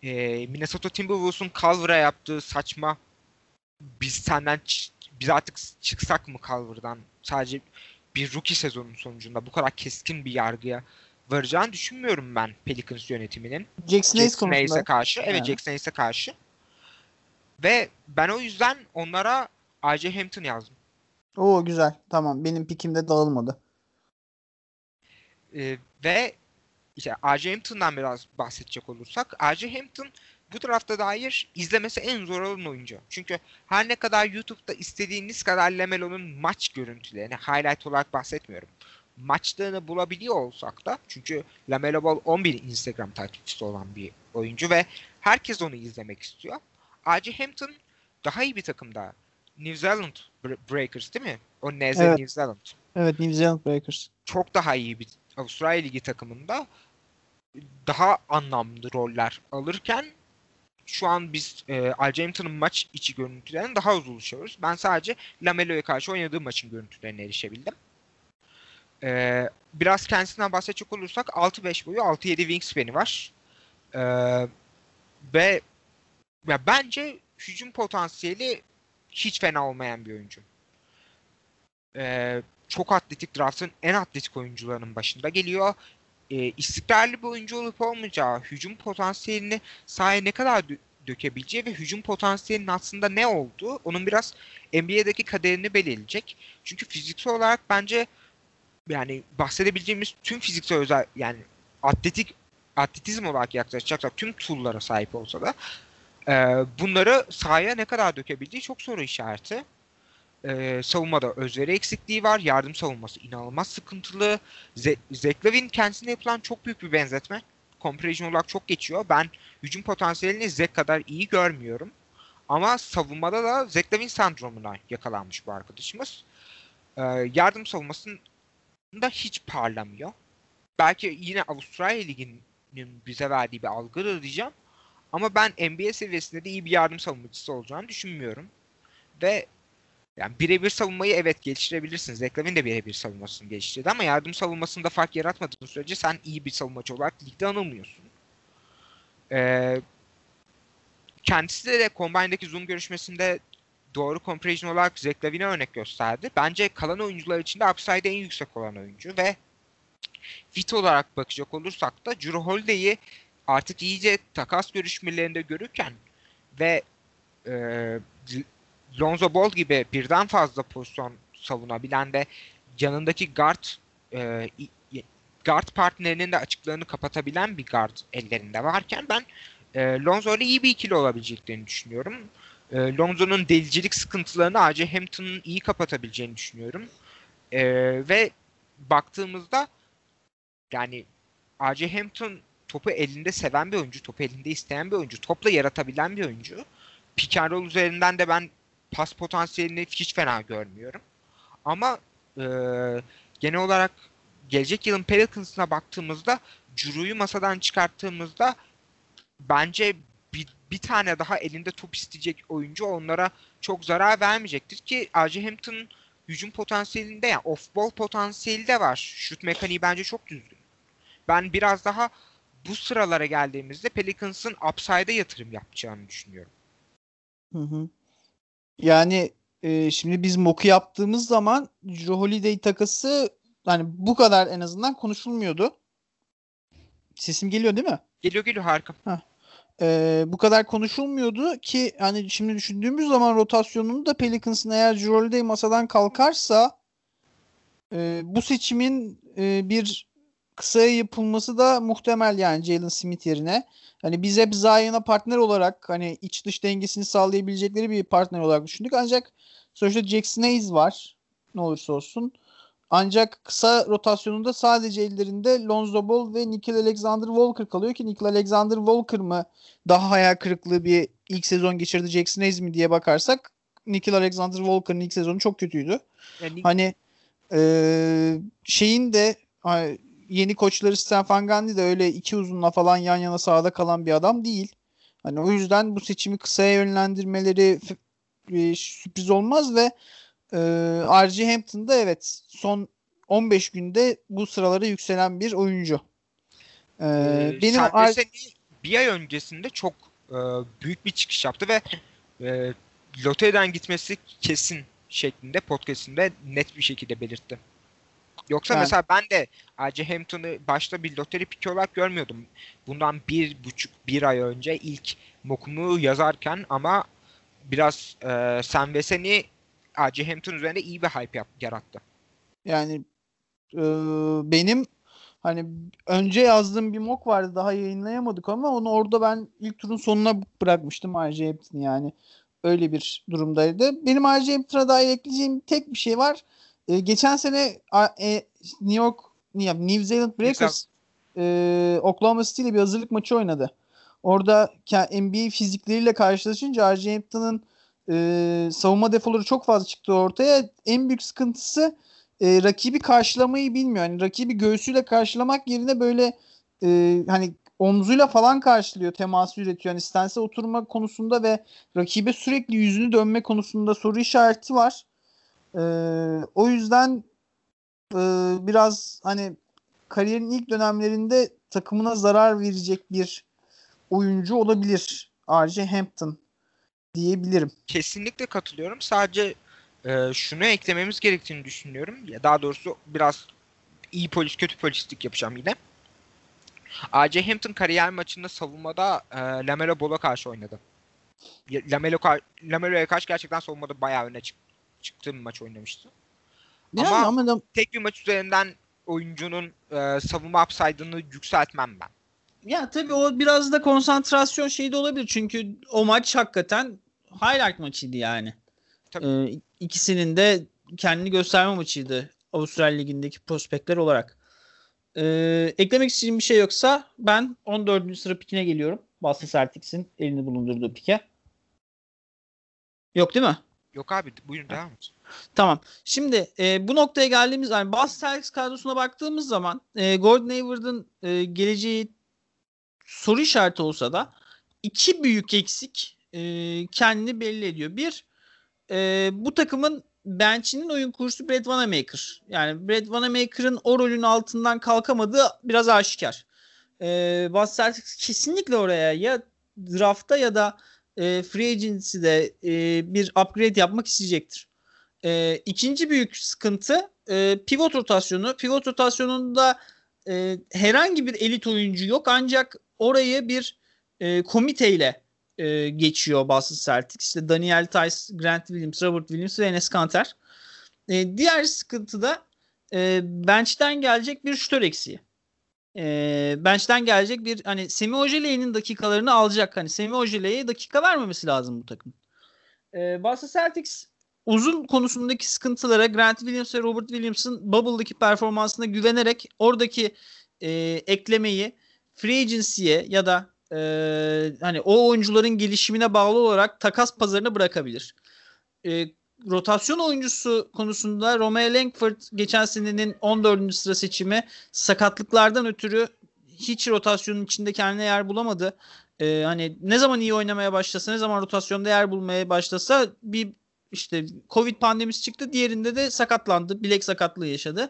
e, Minnesota Timberwolves'un Culver'a yaptığı saçma biz senden biz artık çıksak mı Culver'dan sadece bir rookie sezonun sonucunda bu kadar keskin bir yargıya varacağını düşünmüyorum ben Pelicans yönetiminin. Jackson Jackson Hayes'e karşı. Evet Ha. Jackson Hayes'e karşı. Ve ben o yüzden onlara R.J. Hampton yazdım. Oo güzel. Tamam. Benim pikimde dağılmadı. Ee, ve işte R.J. Hampton'dan biraz bahsedecek olursak R.J. Hampton bu tarafta dair izlemesi en zor olan oyuncu. Çünkü her ne kadar YouTube'da istediğiniz kadar Lamelo'nun maç görüntülerini highlight olarak bahsetmiyorum. Maçlarını bulabiliyor olsak da çünkü Lamelo Ball 11 Instagram takipçisi olan bir oyuncu ve herkes onu izlemek istiyor. R.J. Hampton daha iyi bir takımda. New Zealand Breakers değil mi? O NZ Evet. New Zealand Evet New Zealand Breakers. çok daha iyi bir Avustralya Ligi takımında daha anlamlı roller alırken şu an biz e, Al Hampton'ın maç içi görüntülerine daha az ulaşıyoruz. Ben sadece Lamelo'ya karşı oynadığı maçın görüntülerine erişebildim. E, biraz kendisinden bahsedecek olursak 6-5 boyu 6-7 wingspan'i var. E, ve ya bence hücum potansiyeli hiç fena olmayan bir oyuncu. E, çok atletik draftın en atletik oyuncularının başında geliyor. E, istikrarlı bir oyuncu olup olmayacağı, hücum potansiyelini sahaya ne kadar dö- dökebileceği ve hücum potansiyelinin aslında ne olduğu onun biraz NBA'deki kaderini belirleyecek. Çünkü fiziksel olarak bence yani bahsedebileceğimiz tüm fiziksel özel yani atletik atletizm olarak yaklaşacaksak tüm tool'lara sahip olsa da e, bunları sahaya ne kadar dökebildiği çok soru işareti. E, savunmada özveri eksikliği var. Yardım savunması inanılmaz sıkıntılı. Ze- Zach Lavin kendisine yapılan çok büyük bir benzetme. Comparison olarak çok geçiyor. Ben hücum potansiyelini Zach kadar iyi görmüyorum. Ama savunmada da Zach Lavin sendromuna yakalanmış bu arkadaşımız. E, yardım savunmasında hiç parlamıyor. Belki yine Avustralya Ligi'nin bize verdiği bir algıdır diyeceğim. Ama ben NBA seviyesinde de iyi bir yardım savunmacısı olacağını düşünmüyorum. Ve yani birebir savunmayı evet geliştirebilirsiniz. Zeklavin de birebir savunmasını geliştirdi ama yardım savunmasında fark yaratmadığın sürece sen iyi bir savunmacı olarak ligde anılmıyorsun. Ee, kendisi de, de Combine'daki Zoom görüşmesinde doğru comparison olarak Zeklavin'e örnek gösterdi. Bence kalan oyuncular içinde upside en yüksek olan oyuncu ve fit olarak bakacak olursak da Drew Holiday'i artık iyice takas görüşmelerinde görürken ve e, Lonzo Ball gibi birden fazla pozisyon savunabilen ve yanındaki guard e, guard partnerinin de açıklarını kapatabilen bir guard ellerinde varken ben e, Lonzo ile iyi bir ikili olabileceklerini düşünüyorum. E, Lonzo'nun delicilik sıkıntılarını AC Hampton'ın iyi kapatabileceğini düşünüyorum. E, ve baktığımızda yani AC Hampton topu elinde seven bir oyuncu, topu elinde isteyen bir oyuncu, topla yaratabilen bir oyuncu. Pick üzerinden de ben pas potansiyelini hiç fena görmüyorum. Ama e, genel olarak gelecek yılın Pelicans'ına baktığımızda Curu'yu masadan çıkarttığımızda bence bir, bir tane daha elinde top isteyecek oyuncu onlara çok zarar vermeyecektir ki R.J. Hampton'ın hücum potansiyelinde yani off-ball potansiyeli de var. Şut mekaniği bence çok düzgün. Ben biraz daha bu sıralara geldiğimizde Pelicans'ın upside'a yatırım yapacağını düşünüyorum. Hı hı. Yani e, şimdi biz mock'u yaptığımız zaman Drew Holiday takası hani bu kadar en azından konuşulmuyordu. Sesim geliyor değil mi? Geliyor geliyor harika. E, bu kadar konuşulmuyordu ki hani şimdi düşündüğümüz zaman rotasyonunu da Pelicans'ın eğer Drew Holiday masadan kalkarsa e, bu seçimin e, bir kısaya yapılması da muhtemel yani Jalen Smith yerine. Hani biz hep Zion'a partner olarak hani iç dış dengesini sağlayabilecekleri bir partner olarak düşündük. Ancak sonuçta Jackson Hayes var. Ne olursa olsun. Ancak kısa rotasyonunda sadece ellerinde Lonzo Ball ve Nickel Alexander Walker kalıyor ki Nickel Alexander Walker mı daha hayal kırıklığı bir ilk sezon geçirdi Jackson Hayes mi diye bakarsak Nikhil Alexander Walker'ın ilk sezonu çok kötüydü. Yani Hani eee, şeyin de yeni koçları Stan Van Gundy de öyle iki uzunla falan yan yana sahada kalan bir adam değil. Hani o yüzden bu seçimi kısaya yönlendirmeleri e, sürpriz olmaz ve eee R.J. Hampton da evet son 15 günde bu sıralara yükselen bir oyuncu. Eee, Ee, benim Servet R- Seni bir ay öncesinde çok e, büyük bir çıkış yaptı ve e, loteriden gitmesi kesin şeklinde podcastinde net bir şekilde belirtti. Yoksa Yani- mesela ben de R.J. Hampton'ı başta bir loteri piki olarak görmüyordum. Bundan bir buçuk bir ay önce ilk mokumu yazarken ama biraz e, Sam Veseni R.J. Hampton üzerinde iyi bir hype yap- yarattı. Yani e, benim hani önce yazdığım bir mock vardı daha yayınlayamadık ama onu orada ben ilk turun sonuna bırakmıştım R.J. Hampton yani. Öyle bir durumdaydı. Benim R.J. Hampton'a dair ekleyeceğim tek bir şey var. E, geçen sene e, New York New Zealand Breakers e, Oklahoma City ile bir hazırlık maçı oynadı. Orada NBA fizikleriyle karşılaşınca R.J. Hampton'ın e, savunma defoları çok fazla çıktı ortaya. En büyük sıkıntısı e, rakibi karşılamayı bilmiyor. Yani rakibi göğsüyle karşılamak yerine böyle e, hani omzuyla falan karşılıyor, teması üretiyor. Yani stansa oturma konusunda ve rakibe sürekli yüzünü dönme konusunda soru işareti var. E, o yüzden e, biraz hani kariyerin ilk dönemlerinde takımına zarar verecek bir oyuncu olabilir. R.J. Hampton diyebilirim. Kesinlikle katılıyorum. Sadece e, şunu eklememiz gerektiğini düşünüyorum. Ya daha doğrusu biraz iyi polis kötü polislik yapacağım yine. A.J. Hampton kariyer maçında savunmada e, Lamelo Ball'a karşı oynadı. Lamelo Lamelo'ya karşı gerçekten savunmada bayağı öne çık- çıktığı bir maç oynamıştı. Yani Ama- ama da- Tek bir maç üzerinden oyuncunun e, savunma upside'ını yükseltmem ben. Ya tabii o biraz da konsantrasyon şeyi de olabilir. Çünkü o maç hakikaten highlight maçıydı yani. Tabii. Ee, ikisinin de kendini gösterme maçıydı Avustralya Ligi'ndeki prospektler olarak. Ee, eklemek istediğim bir şey yoksa ben 14. sıra pikine geliyorum. Boston Celtics'in elini bulundurduğu pike. Yok değil mi? Yok abi buyurun devam et. Tamam. Şimdi e, bu noktaya geldiğimiz yani Boston Celtics kadrosuna baktığımız zaman e, Gordon Hayward'ın e, geleceği soru işareti olsa da iki büyük eksik e, kendini belli ediyor. Bir, e, bu takımın bench'inin oyun kurucusu Brad Wanamaker. Yani Brad Wanamaker'ın o rolün altından kalkamadığı biraz aşikar. E, Boston Celtics kesinlikle oraya ya draftta ya da e, free agency'de e, bir upgrade yapmak isteyecektir. E, ikinci büyük sıkıntı e, pivot rotasyonu. Pivot rotasyonunda e, herhangi bir elit oyuncu yok ancak orayı bir e, komiteyle e, geçiyor Boston Celtics. İşte Daniel Tice, Grant Williams, Robert Williams ve Enes Kanter. E, diğer sıkıntı da e, bench'ten gelecek bir şutör eksiği. E, bench'ten gelecek bir hani Semi Ojeley'nin dakikalarını alacak. Hani Semi Ojeley'e dakika vermemesi lazım bu takım. E, Boston Celtics uzun konusundaki sıkıntılara Grant Williams ve Robert Williams'ın Bubble'daki performansına güvenerek oradaki e, eklemeyi free agency'ye ya da e, hani o oyuncuların gelişimine bağlı olarak takas pazarına bırakabilir. E, rotasyon oyuncusu konusunda Romeo Langford geçen senenin 14. sıra seçimi sakatlıklardan ötürü hiç rotasyonun içinde kendine yer bulamadı. E, hani ne zaman iyi oynamaya başlasa, ne zaman rotasyonda yer bulmaya başlasa bir işte Covid pandemisi çıktı. Diğerinde de sakatlandı. Bilek sakatlığı yaşadı.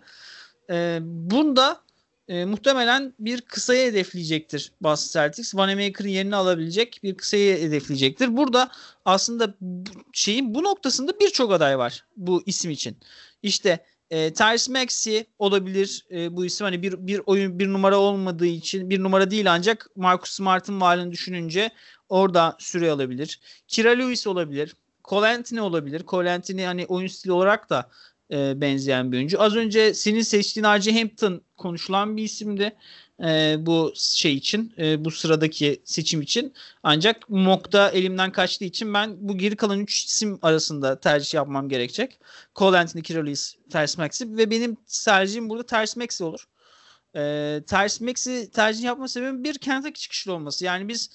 E, bunda e, muhtemelen bir kısayı hedefleyecektir Boston Celtics. Vanamaker'ın yerini alabilecek bir kısayı hedefleyecektir. Burada aslında bu şeyin bu noktasında birçok aday var bu isim için. İşte e, Tyrese Maxey olabilir e, bu isim hani bir bir oyun bir numara olmadığı için bir numara değil ancak Marcus Smart'ın varlığını düşününce orada süre alabilir. Kira Lewis olabilir. Cole Anthony olabilir. Cole Anthony hani oyun stili olarak da e, benzeyen bir oyuncu. Az önce senin seçtiğin R.J. Hampton konuşulan bir isimdi e, bu şey için, e, bu sıradaki seçim için. Ancak mock'ta elimden kaçtığı için ben bu geri kalan 3 isim arasında tercih yapmam gerekecek. Cole Anthony, Kira Lewis, Tyrese Maxey ve benim tercihim burada Tyrese Maxey olur. E, Tyrese Maxey tercih yapma sebebim bir Kentucky çıkışlı olması. Yani biz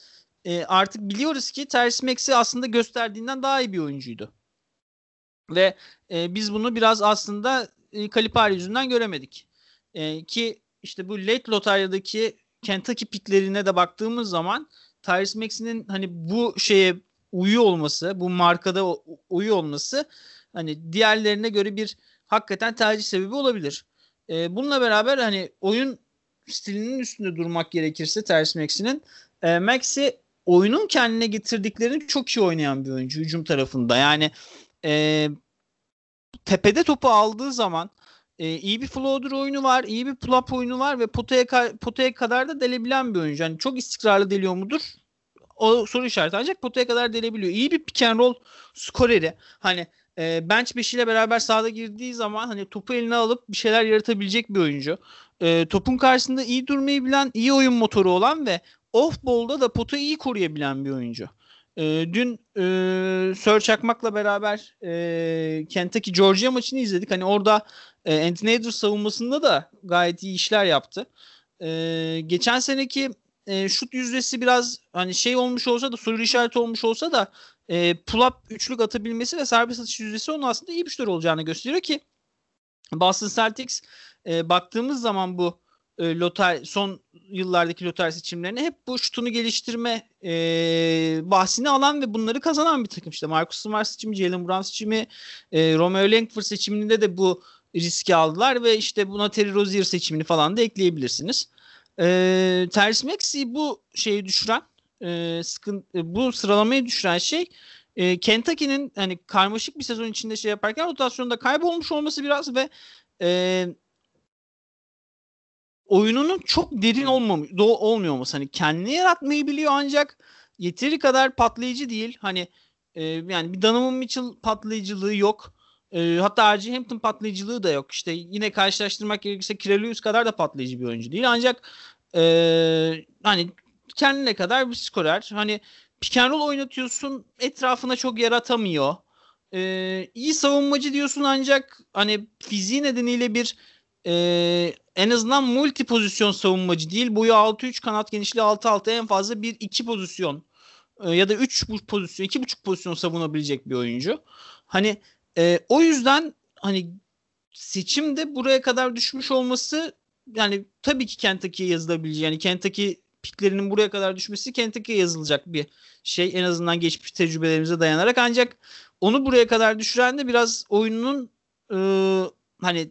e, artık biliyoruz ki Tyrese Maxey aslında gösterdiğinden daha iyi bir oyuncuydu. Ve e, biz bunu biraz aslında e, Kalipari yüzünden göremedik. E, ki işte bu late lotaryadaki Kentucky piklerine de baktığımız zaman Tyrese Maxey'nin hani bu şeye uyuyor olması, bu markada uyuyor olması hani diğerlerine göre bir hakikaten tercih sebebi olabilir. E, bununla beraber hani oyun stilinin üstünde durmak gerekirse Tyrese Maxey'nin e, Maxey oyunun kendine getirdiklerini çok iyi oynayan bir oyuncu hücum tarafında. Yani e, tepede topu aldığı zaman e, iyi bir floater oyunu var, iyi bir pull-up oyunu var ve potaya, potaya kadar da delebilen bir oyuncu. Yani çok istikrarlı deliyor mudur? O soru işareti ancak potaya kadar delebiliyor. İyi bir pick and roll skoreri. Hani e, bench 5 ile beraber sahada girdiği zaman hani topu eline alıp bir şeyler yaratabilecek bir oyuncu. E, topun karşısında iyi durmayı bilen, iyi oyun motoru olan ve off ball'da da potayı iyi koruyabilen bir oyuncu. E, dün e, Sir Çakmak'la beraber e, Kentucky Georgia maçını izledik. Hani orada e, Anthony Edwards savunmasında da gayet iyi işler yaptı. E, geçen seneki e, şut yüzdesi biraz hani şey olmuş olsa da soru işareti olmuş olsa da e, pull-up üçlük atabilmesi ve serbest atış yüzdesi onun aslında iyi bir şutör olacağını gösteriyor ki Boston Celtics e, baktığımız zaman bu e, loter son yıllardaki loter seçimlerine hep bu şutunu geliştirme e, bahsini alan ve bunları kazanan bir takım. İşte Marcus Smart seçimi, Jalen Brown seçimi, e, Romeo Langford seçiminde de bu riski aldılar ve işte buna Terry Rozier seçimini falan da ekleyebilirsiniz. E, Terence Maxey'i bu şeyi düşüren e, sıkıntı, e, bu sıralamayı düşüren şey e, Kentucky'nin hani karmaşık bir sezon içinde şey yaparken rotasyonda kaybolmuş olması biraz ve e, oyununun çok derin olmam olmuyor olması. Hani kendini yaratmayı biliyor ancak yeteri kadar patlayıcı değil. Hani e, yani bir Donovan Mitchell patlayıcılığı yok. E, hatta R.J. Hampton patlayıcılığı da yok. İşte yine karşılaştırmak gerekirse Kirelius kadar da patlayıcı bir oyuncu değil. Ancak e, hani kendine kadar bir skorer. Hani pick and roll oynatıyorsun etrafına çok yaratamıyor. E, iyi savunmacı diyorsun ancak hani fiziği nedeniyle bir e, en azından multi pozisyon savunmacı değil. Boyu 6-3 kanat genişliği 6-6 en fazla bir iki pozisyon e, ya da 3 pozisyon 2,5 pozisyon savunabilecek bir oyuncu. Hani e, o yüzden hani seçimde buraya kadar düşmüş olması yani tabii ki Kentucky'ye yazılabileceği yani Kentucky piklerinin buraya kadar düşmesi Kentucky'ye yazılacak bir şey en azından geçmiş tecrübelerimize dayanarak ancak onu buraya kadar düşüren de biraz oyunun e, hani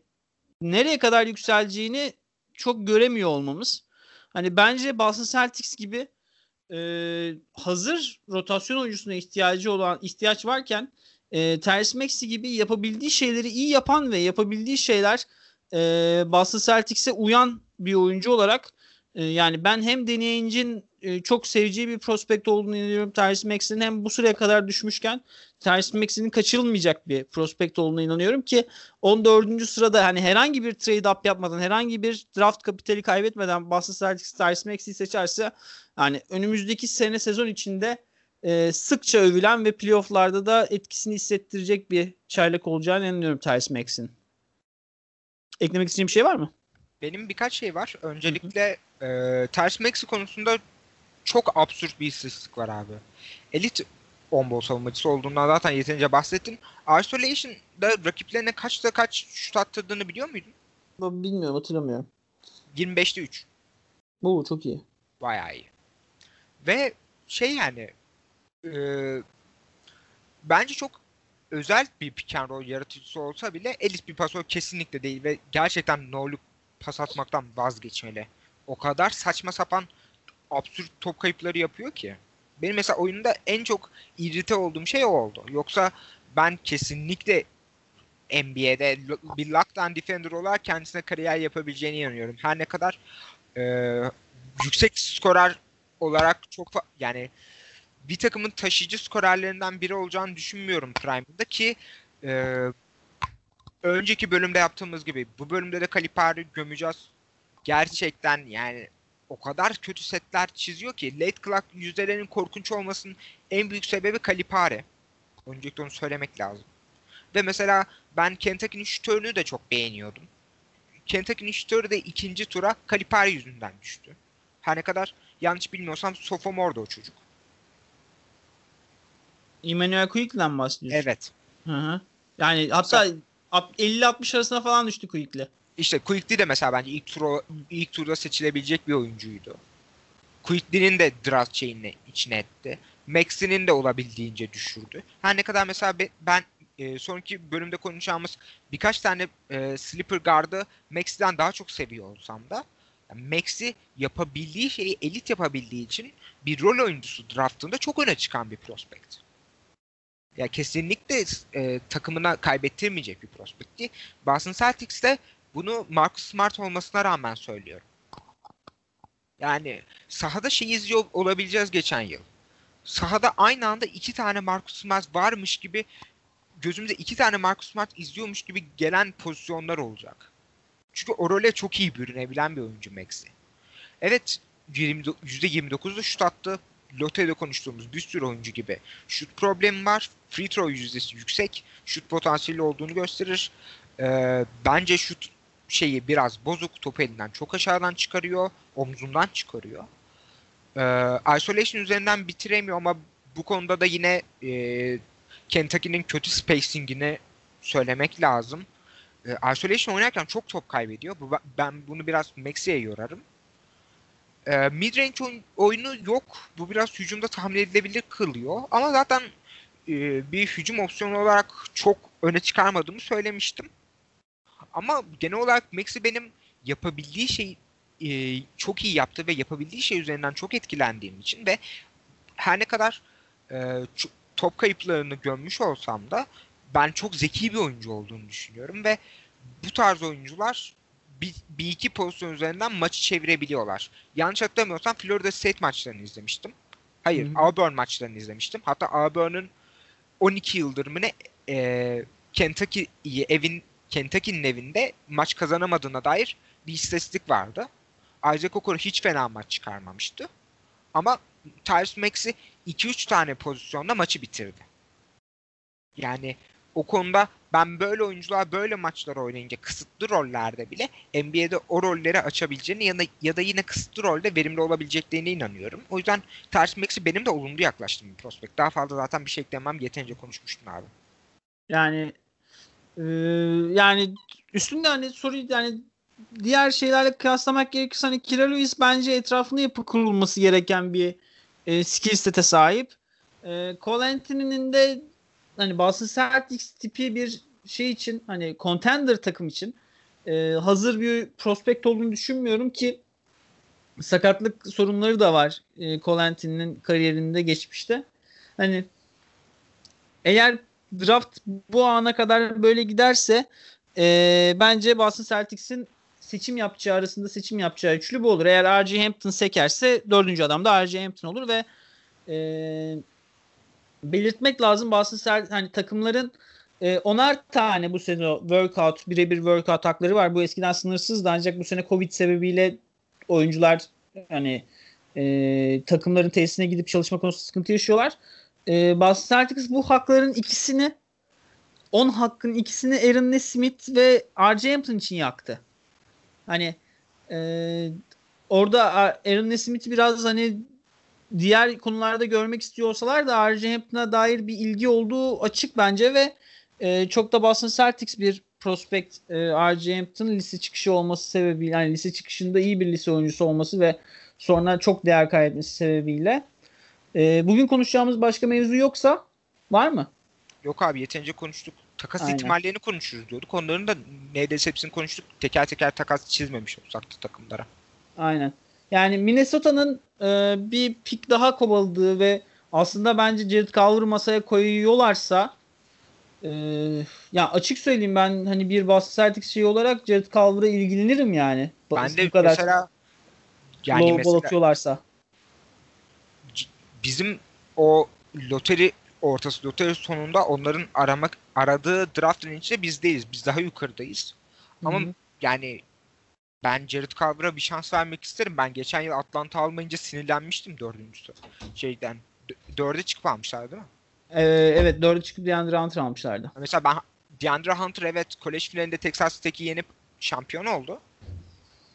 nereye kadar yükseleceğini çok göremiyor olmamız. Hani bence Boston Celtics gibi e, hazır rotasyon oyuncusuna ihtiyacı olan ihtiyaç varken e, Tyrese Maxey gibi yapabildiği şeyleri iyi yapan ve yapabildiği şeyler e, Boston Celtics'e uyan bir oyuncu olarak e, yani ben hem deneyincin e, çok seveceği bir prospekt olduğunu inanıyorum Tyrese Maxey'nin hem bu süreye kadar düşmüşken Tyrese Maxey'nin kaçırılmayacak bir prospekt olduğuna inanıyorum ki 14. sırada hani herhangi bir trade up yapmadan herhangi bir draft kapitali kaybetmeden Boston Celtics Tyrese Maxey'i seçerse yani önümüzdeki sene sezon içinde e, sıkça övülen ve playofflarda da etkisini hissettirecek bir çaylak olacağını inanıyorum Tyrese Maxey'in. Eklemek istediğim bir şey var mı? Benim birkaç şey var. Öncelikle e, Tyrese Maxey konusunda çok absürt bir istatistik var abi. Elit on savunmacısı olduğundan zaten yeterince bahsettin. Isolation'da rakiplerine kaçta kaç şut attırdığını biliyor muydun? Bilmiyorum hatırlamıyorum. 25'te 3. Bu çok iyi. Bayağı iyi. Ve şey yani e, bence çok özel bir pick and roll yaratıcısı olsa bile elit bir pasör kesinlikle değil ve gerçekten no look pas atmaktan vazgeçmeli. O kadar saçma sapan absürt top kayıpları yapıyor ki. Benim mesela oyunda en çok irrite olduğum şey o oldu. Yoksa ben kesinlikle NBA'de bir lockdown defender olarak kendisine kariyer yapabileceğine inanıyorum. Her ne kadar e, yüksek skorer olarak çok yani bir takımın taşıyıcı skorerlerinden biri olacağını düşünmüyorum Prime'da ki e, önceki bölümde yaptığımız gibi bu bölümde de Kalipari gömeceğiz. Gerçekten yani o kadar kötü setler çiziyor ki late clock yüzdelerinin korkunç olmasının en büyük sebebi Kalipari. Öncelikle onu söylemek lazım. Ve mesela ben Kentucky'nin şütörünü de çok beğeniyordum. Kentucky'nin şütörü de ikinci tura Kalipari yüzünden düştü. Her ne kadar yanlış bilmiyorsam sophomore o çocuk. Emmanuel Quick'le bahsediyorsun. Evet. Hı hı. Yani hatta 50-60 arasına falan düştü Quick'le. İşte Quickly de mesela bence ilk tur ilk turda seçilebilecek bir oyuncuydu. Quickly'nin de draft şeyini içine etti. Max'inin de olabildiğince düşürdü. Her ne kadar mesela be- ben e, sonraki bölümde konuşacağımız birkaç tane e, sleeper guard'ı Max'den daha çok seviyor olsam da yani Max'i yapabildiği şeyi elit yapabildiği için bir rol oyuncusu draftında çok öne çıkan bir prospect. Ya kesinlikle e, takımına kaybettirmeyecek bir prospekti. Boston Celtics de bunu Marcus Smart olmasına rağmen söylüyorum. Yani sahada şey izliyor olabileceğiz geçen yıl. Sahada aynı anda iki tane Marcus Smart varmış gibi gözümüze iki tane Marcus Smart izliyormuş gibi gelen pozisyonlar olacak. Çünkü o role çok iyi bürünebilen bir oyuncu Maxi. Evet 20, %29'da şut attı. Lotte'de konuştuğumuz bir sürü oyuncu gibi. Şut problemi var. Free throw yüzdesi yüksek. Şut potansiyeli olduğunu gösterir. Ee, bence şut şeyi biraz bozuk. Topu elinden çok aşağıdan çıkarıyor. Omzundan çıkarıyor. Ee, isolation üzerinden bitiremiyor ama bu konuda da yine e, Kentucky'nin kötü spacing'ini söylemek lazım. Ee, isolation oynarken çok top kaybediyor. Bu, ben bunu biraz Maxi'ye yorarım. Ee, midrange oyun, oyunu yok. Bu biraz hücumda tahmin edilebilir kılıyor. Ama zaten e, bir hücum opsiyonu olarak çok öne çıkarmadığımı söylemiştim. Ama genel olarak Maxi benim yapabildiği şey e, çok iyi yaptı ve yapabildiği şey üzerinden çok etkilendiğim için ve her ne kadar e, top kayıplarını görmüş olsam da ben çok zeki bir oyuncu olduğunu düşünüyorum ve bu tarz oyuncular bir, bir iki pozisyon üzerinden maçı çevirebiliyorlar. Yanlış hatırlamıyorsam Florida State maçlarını izlemiştim. Hayır, Hı hı. Auburn maçlarını izlemiştim. Hatta Auburn'un 12 yıldır mı ne e, Kentucky'yi evin Kentucky'nin evinde maç kazanamadığına dair bir istatistik vardı. Isaac Okoro hiç fena maç çıkarmamıştı. Ama Tyrese Maxey 2-3 tane pozisyonda maçı bitirdi. Yani o konuda ben böyle oyuncular böyle maçlar oynayınca kısıtlı rollerde bile NBA'de o rolleri açabileceğini ya da, ya da yine kısıtlı rolde verimli olabileceklerine inanıyorum. O yüzden Tyrese Maxey benim de olumlu yaklaştığım bir prospekt. Daha fazla zaten bir şey eklemem yeterince konuşmuştum abi. Yani e, yani üstünde hani soru yani diğer şeylerle kıyaslamak gerekirse hani Kira Lewis bence etrafında yapı kurulması gereken bir e, skill set'e sahip. E, Cole Anthony'nin de hani Boston Celtics tipi bir şey için hani contender takım için e, hazır bir prospekt olduğunu düşünmüyorum ki sakatlık sorunları da var e, Cole Anthony'nin kariyerinde geçmişte. Hani eğer draft bu ana kadar böyle giderse e, bence Boston Celtics'in seçim yapacağı arasında seçim yapacağı üçlü bu olur. Eğer R.J. Hampton sekerse dördüncü adam da R.J. Hampton olur ve e, belirtmek lazım Boston Celtics hani takımların e, onar tane bu sene workout birebir workout hakları var. Bu eskiden sınırsızdı ancak bu sene Covid sebebiyle oyuncular hani e, takımların tesisine gidip çalışma konusunda sıkıntı yaşıyorlar. E, Boston Celtics bu hakların ikisini 10 hakkın ikisini Aaron Nesmith ve R.J. Hampton için yaktı. Hani e, orada Aaron Nesmith'i biraz hani diğer konularda görmek istiyorsalar da R.J. Hampton'a dair bir ilgi olduğu açık bence ve e, çok da Boston Celtics bir prospect e, R.J. Hampton lise çıkışı olması sebebiyle yani lise çıkışında iyi bir lise oyuncusu olması ve sonra çok değer kaybetmesi sebebiyle e, bugün konuşacağımız başka mevzu yoksa var mı? Yok abi yeterince konuştuk. Takas Aynen. ihtimallerini konuşuruz diyorduk. Onların da neredeyse hepsini konuştuk. Teker teker takas çizmemiş olsak da takımlara. Aynen. Yani Minnesota'nın e, bir pik daha kovaladığı ve aslında bence Jared Culver'ı masaya koyuyorlarsa e, ya açık söyleyeyim ben hani bir Boston Celtics şey olarak Jared Culver'a ilgilenirim yani. Ben de bu kadar mesela yani mesela atıyorlarsa. Bizim o loteri ortası loteri sonunda onların aramak aradığı draft range'de biz değiliz. Biz daha yukarıdayız. Ama Hı hı. yani ben Jared Culver'a bir şans vermek isterim. Ben geçen yıl Atlanta almayınca sinirlenmiştim dördüncüsü. Şeyden dö- dörde çıkıp almışlar değil mi? E, evet dördü çıkıp DeAndre Hunter almışlardı. Mesela ben DeAndre Hunter evet kolej finalinde Texas Tech'i yenip şampiyon oldu.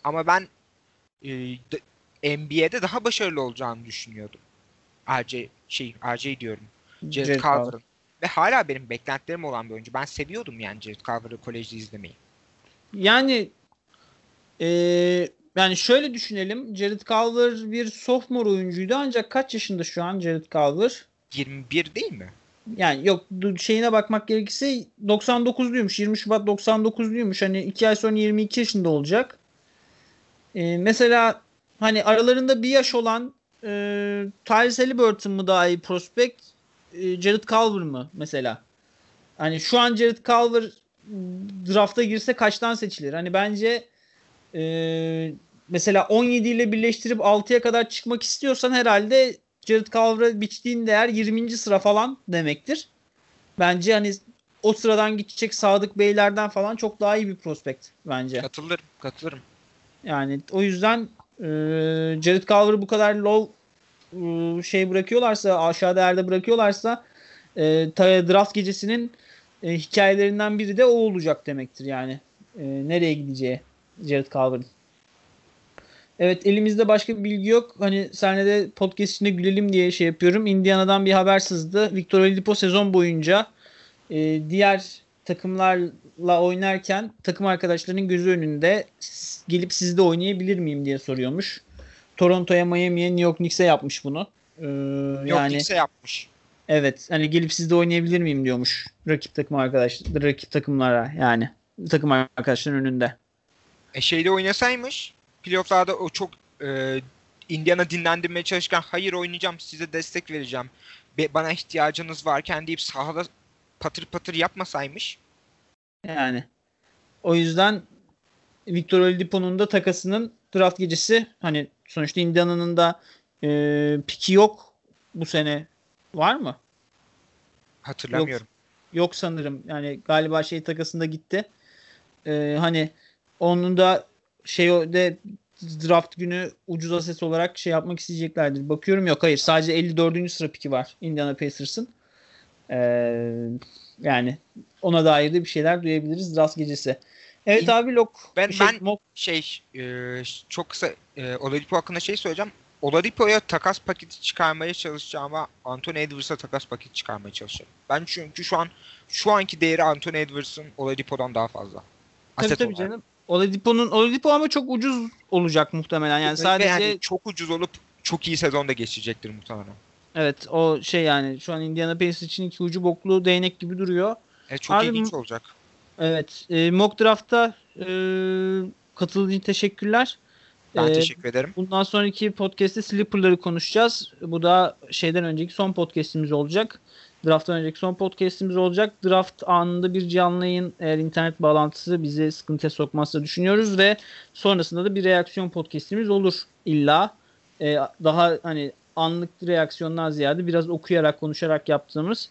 Ama ben e, NBA'de daha başarılı olacağını düşünüyordum. RJ şey RJ diyorum. Jared Jared Culver. Culver'ın. ve hala benim beklentilerim olan bir oyuncu. Ben seviyordum yani Jared Culver'ı kolejde izlemeyi. Yani eee, yani şöyle düşünelim. Jared Culver bir sophomore oyuncuydu ancak kaç yaşında şu an Jared Culver? 21 değil mi? Yani yok şeyine bakmak gerekirse 99'luymuş. 20 Şubat 99'luymuş. Hani 2 ay sonra 22 yaşında olacak. Ee, mesela hani aralarında bir yaş olan e, Tyrese Halliburton mı daha iyi prospect? E, Jared Culver mı mesela? Hani şu an Jared Culver drafta girse kaçtan seçilir? Hani bence e, mesela 17 ile birleştirip 6'ya kadar çıkmak istiyorsan herhalde Jared Culver'a biçtiğin değer 20. sıra falan demektir. Bence hani o sıradan gidecek Sadık Beylerden falan çok daha iyi bir prospekt bence. Katılırım, katılırım. Yani o yüzden e, Jared Culver'ı bu kadar low e, şey bırakıyorlarsa aşağı değerde bırakıyorlarsa e, draft gecesinin e, hikayelerinden biri de o olacak demektir yani. E, nereye gideceği Jared Culver'ın. Evet elimizde başka bir bilgi yok. Hani senle de podcast içinde gülelim diye şey yapıyorum. Indiana'dan bir haber sızdı. Victor Oladipo sezon boyunca e, diğer takımlarla oynarken takım arkadaşlarının gözü önünde gelip sizde oynayabilir miyim diye soruyormuş. Toronto'ya, Miami'ye, New York Knicks'e yapmış bunu. Ee, Yok yani kimse yapmış. evet hani gelip sizde oynayabilir miyim diyormuş rakip takım arkadaş rakip takımlara yani takım arkadaşların önünde. E şeyde oynasaymış playofflarda o çok e, Indiana dinlendirmeye çalışırken hayır oynayacağım size destek vereceğim. Be- bana ihtiyacınız varken deyip sahada patır patır yapmasaymış. Yani o yüzden Victor Oladipo'nun da takasının draft gecesi hani sonuçta Indiana'nın da e, piki yok bu sene var mı? Hatırlamıyorum. Yok sanırım. Yani galiba şey takasında gitti. Ee, hani onun da şey de draft günü ucuz aset olarak şey yapmak isteyeceklerdir. Bakıyorum yok hayır. Sadece 54. sıra piki var Indiana Pacers'ın. Ee, yani ona dair de bir şeyler duyabiliriz draft gecesi. Evet İn- abi Lok. Ben- şey, ben- Mok- Şey e, çok kısa e, Oladipo hakkında şey söyleyeceğim. Oladipo'ya takas paketi çıkarmaya çalışacağıma Anthony Edwards'a takas paketi çıkarmaya çalışırım. Ben çünkü şu an şu anki değeri Anthony Edwards'ın Oladipo'dan daha fazla. tabii Aset tabii olarak. canım. Oladipo'nun Oladipo ama çok ucuz olacak muhtemelen. Yani sadece yani çok ucuz olup çok iyi sezonda geçecektir muhtemelen. Evet o şey yani şu an Indiana Pacers için iki ucu boklu değnek gibi duruyor. E, çok Abi ilginç olacak. Evet. E, mock draft'ta e, katıldığın için teşekkürler. Ben E, teşekkür ederim. Bundan sonraki podcast'te Slipper'ları konuşacağız. Bu da şeyden önceki son podcast'imiz olacak. Draft'tan önceki son podcast'imiz olacak. Draft anında bir canlı yayın eğer internet bağlantısı bizi sıkıntıya sokmazsa düşünüyoruz ve sonrasında da bir reaksiyon podcast'imiz olur illa. E, daha hani anlık reaksiyondan ziyade biraz okuyarak konuşarak yaptığımız.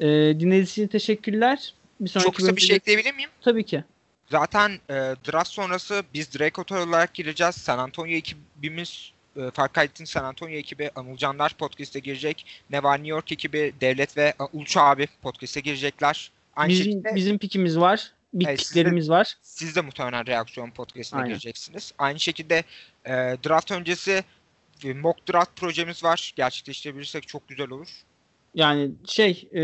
E, dinlediğiniz için teşekkürler. Bir sonraki Çok kısa bir bölümde- şey ekleyebilir miyim? Tabii ki. Zaten e, draft sonrası biz Hotel olarak gireceğiz. San Antonio ekibimiz e, Farkayt'in San Antonio ekibi Anıl Canlar podcast'e girecek. Ne var New York ekibi Devlet ve e, Uluç abi podcast'e girecekler. Aynı Bizim, şekilde bizim pikimiz var. Evet, Bittiklerimiz var. siz de muhtemelen reaksiyon podcast'ine Aynen. gireceksiniz. Aynı şekilde e, draft öncesi e, mock draft projemiz var. Gerçekleştirebilirsek çok güzel olur. Yani şey e,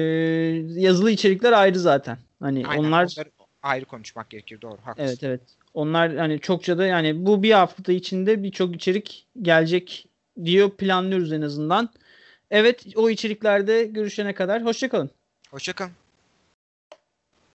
yazılı içerikler ayrı zaten. Hani Aynen, onlar ayrı konuşmak gerekir doğru haklısın. evet evet. Onlar hani çokça da yani bu bir hafta içinde birçok içerik gelecek diyor planlıyoruz en azından. Evet o içeriklerde görüşene kadar hoşçakalın. Hoşçakalın.